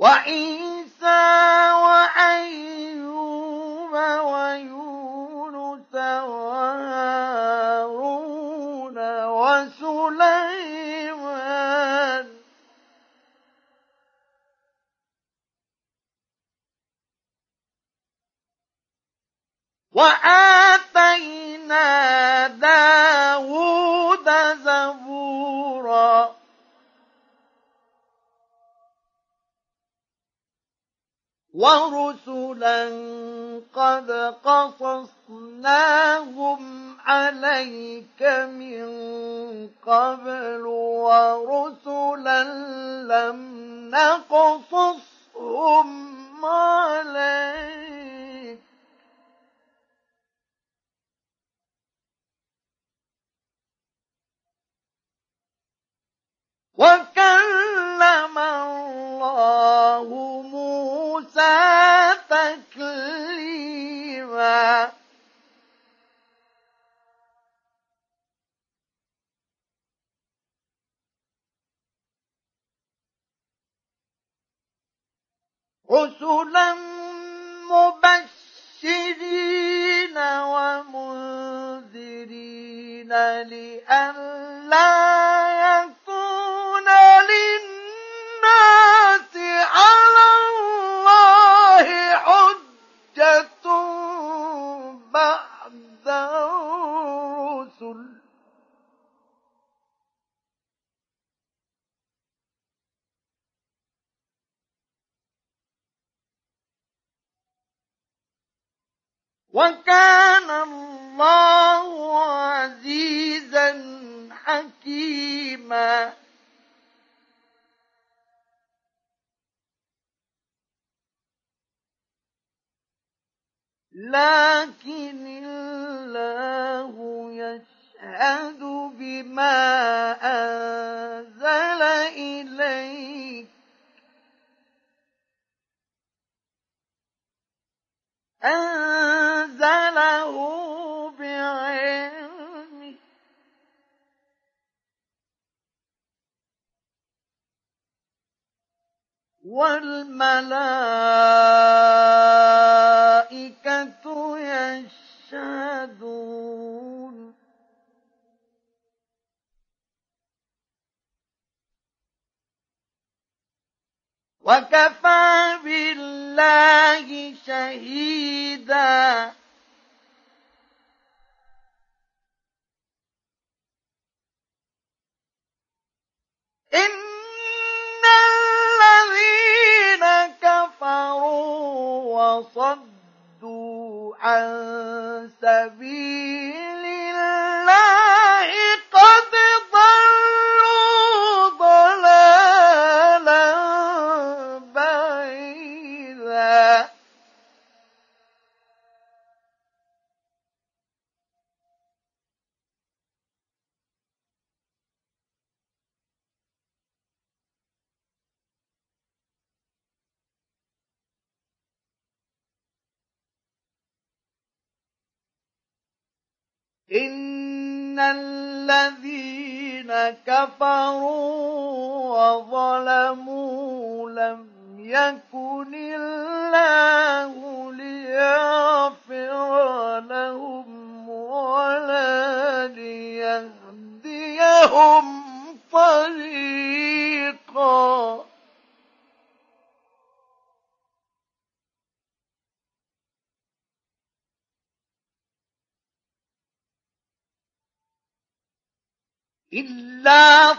وعيسى وأيوب ويونس وهارون وسليمان. وآتينا داوود ورسلا قد قصصناهم عليك من قبل ورسلا لم نقصصهم عليك وكلم الله موسى تكليما. رسلا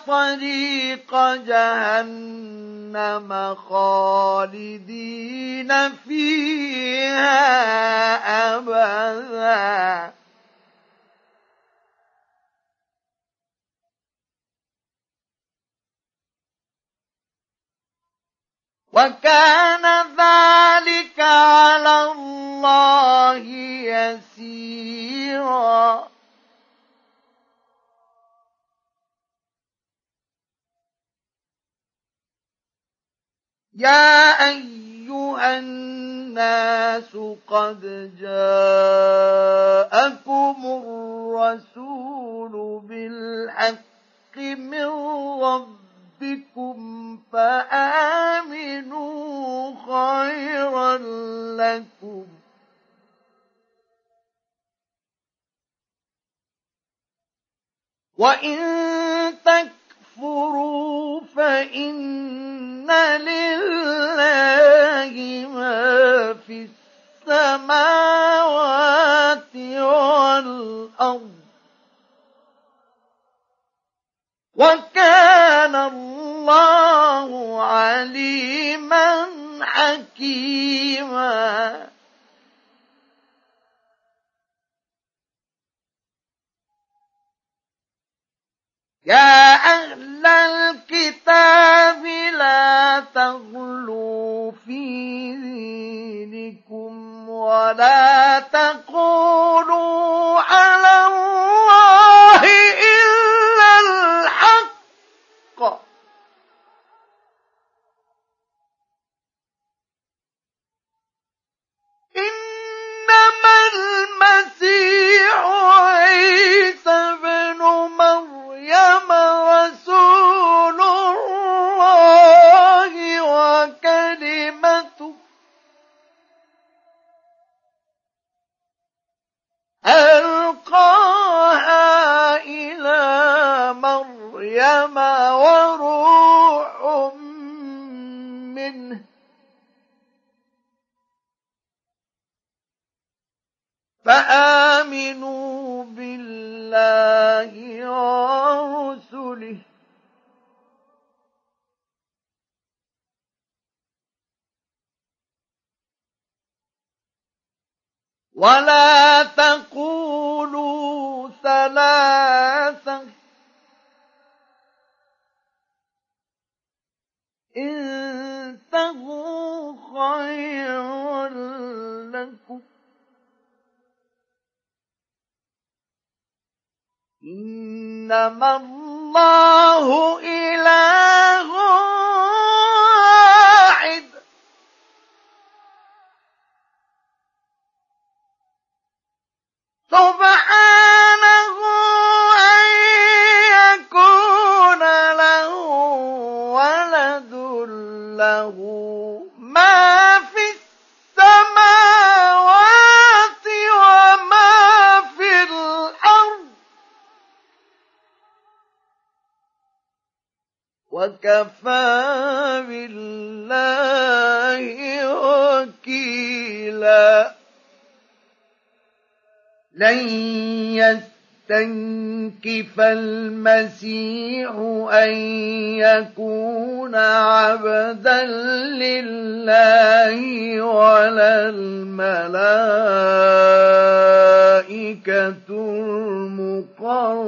طريق جهنم خالدين فيها أبدا. وكان ذلك على الله يسيرا. يا أيها الناس قد جاءكم الرسول بالحق من ربكم فآمنوا خيرا لكم وإن تكفروا فإن لله ما في السماوات والأرض وكان الله عليما حكيما يا أهل الكتاب لا تغلوا في دينكم ولا تقولوا على الله إلا الحق. إنما المسيح عيسى رسول الله وكلمته. ألقاها إلى مريم وروح منه. فآمنوا ورسله ولا تقولوا ثلاثة انتهوا خيرا لكم إنما الله إله واحد. سبحانه أن يكون له ولد له. وكفى بالله وكيلا. لن يستنكف المسيح أن يكون عبدا لله ولا الملائكة المقربون.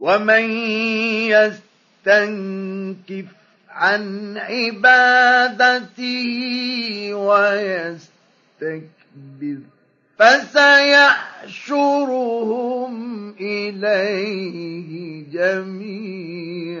ومن يستنكف عن عبادته ويستكبر فسيحشرهم إليه جميعا.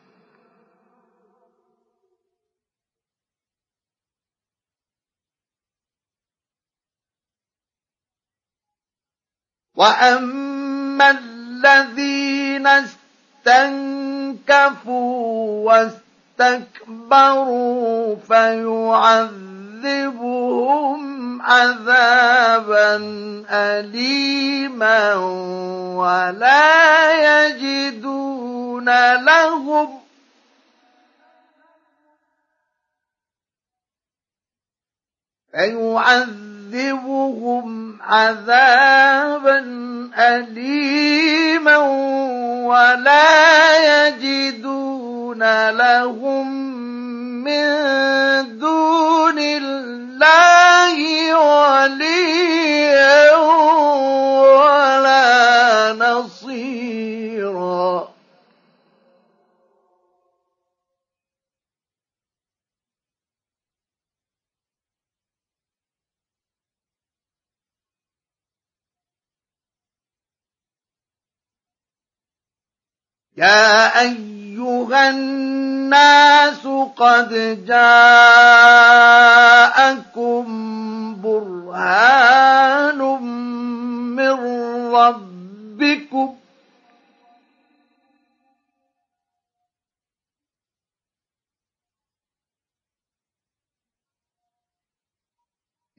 وأما الذين استنكفوا واستكبروا فيعذبهم عذابا أليما ولا يجدون لهم فيعذبهم عذابا أليما ولا يجدون لهم من دون الله وليا. يا أيها الناس قد جاءكم برهان من ربكم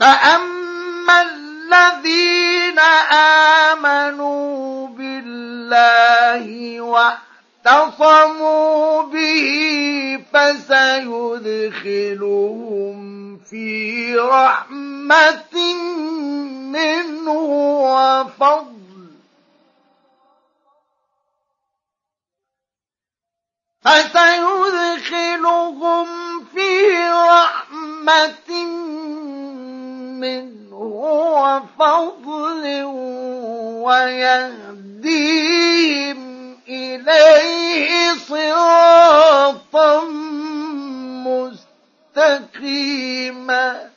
فأما الذين آمنوا بالله واعتصموا به فسيدخلهم في رحمة منه وفضل فسيدخلهم في رحمة منه وفضل ويهديهم إليه صراطا مستقيما.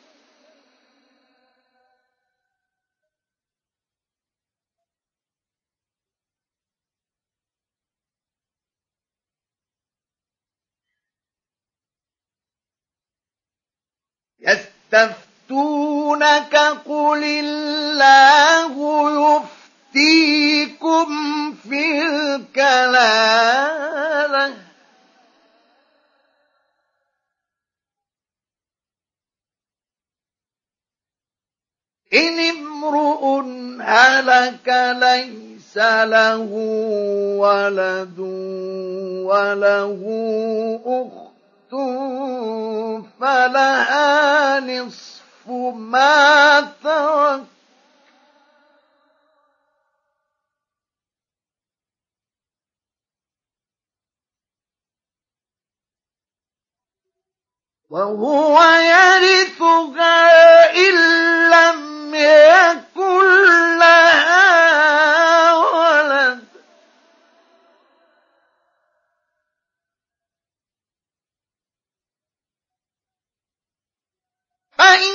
يستفتونك قل الله يفتيكم في الكلاله إن امرؤ هلك ليس له ولد وله أخت فلها نصف ما ترك. وهو يرثها إن لم يكن لها فإن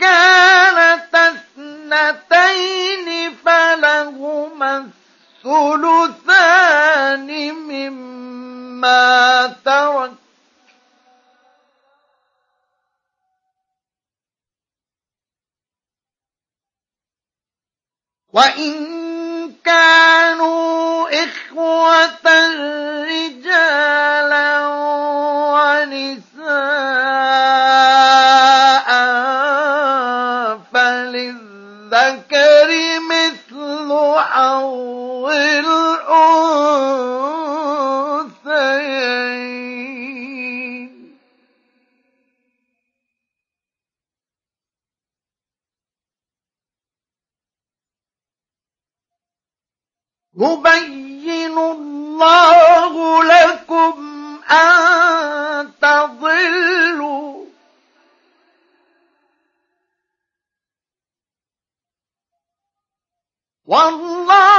كانت اثنتين فلهما الثلثان مما ترك. وإن كانوا إخوة رجالا يبين الله لكم أن تضلوا. والله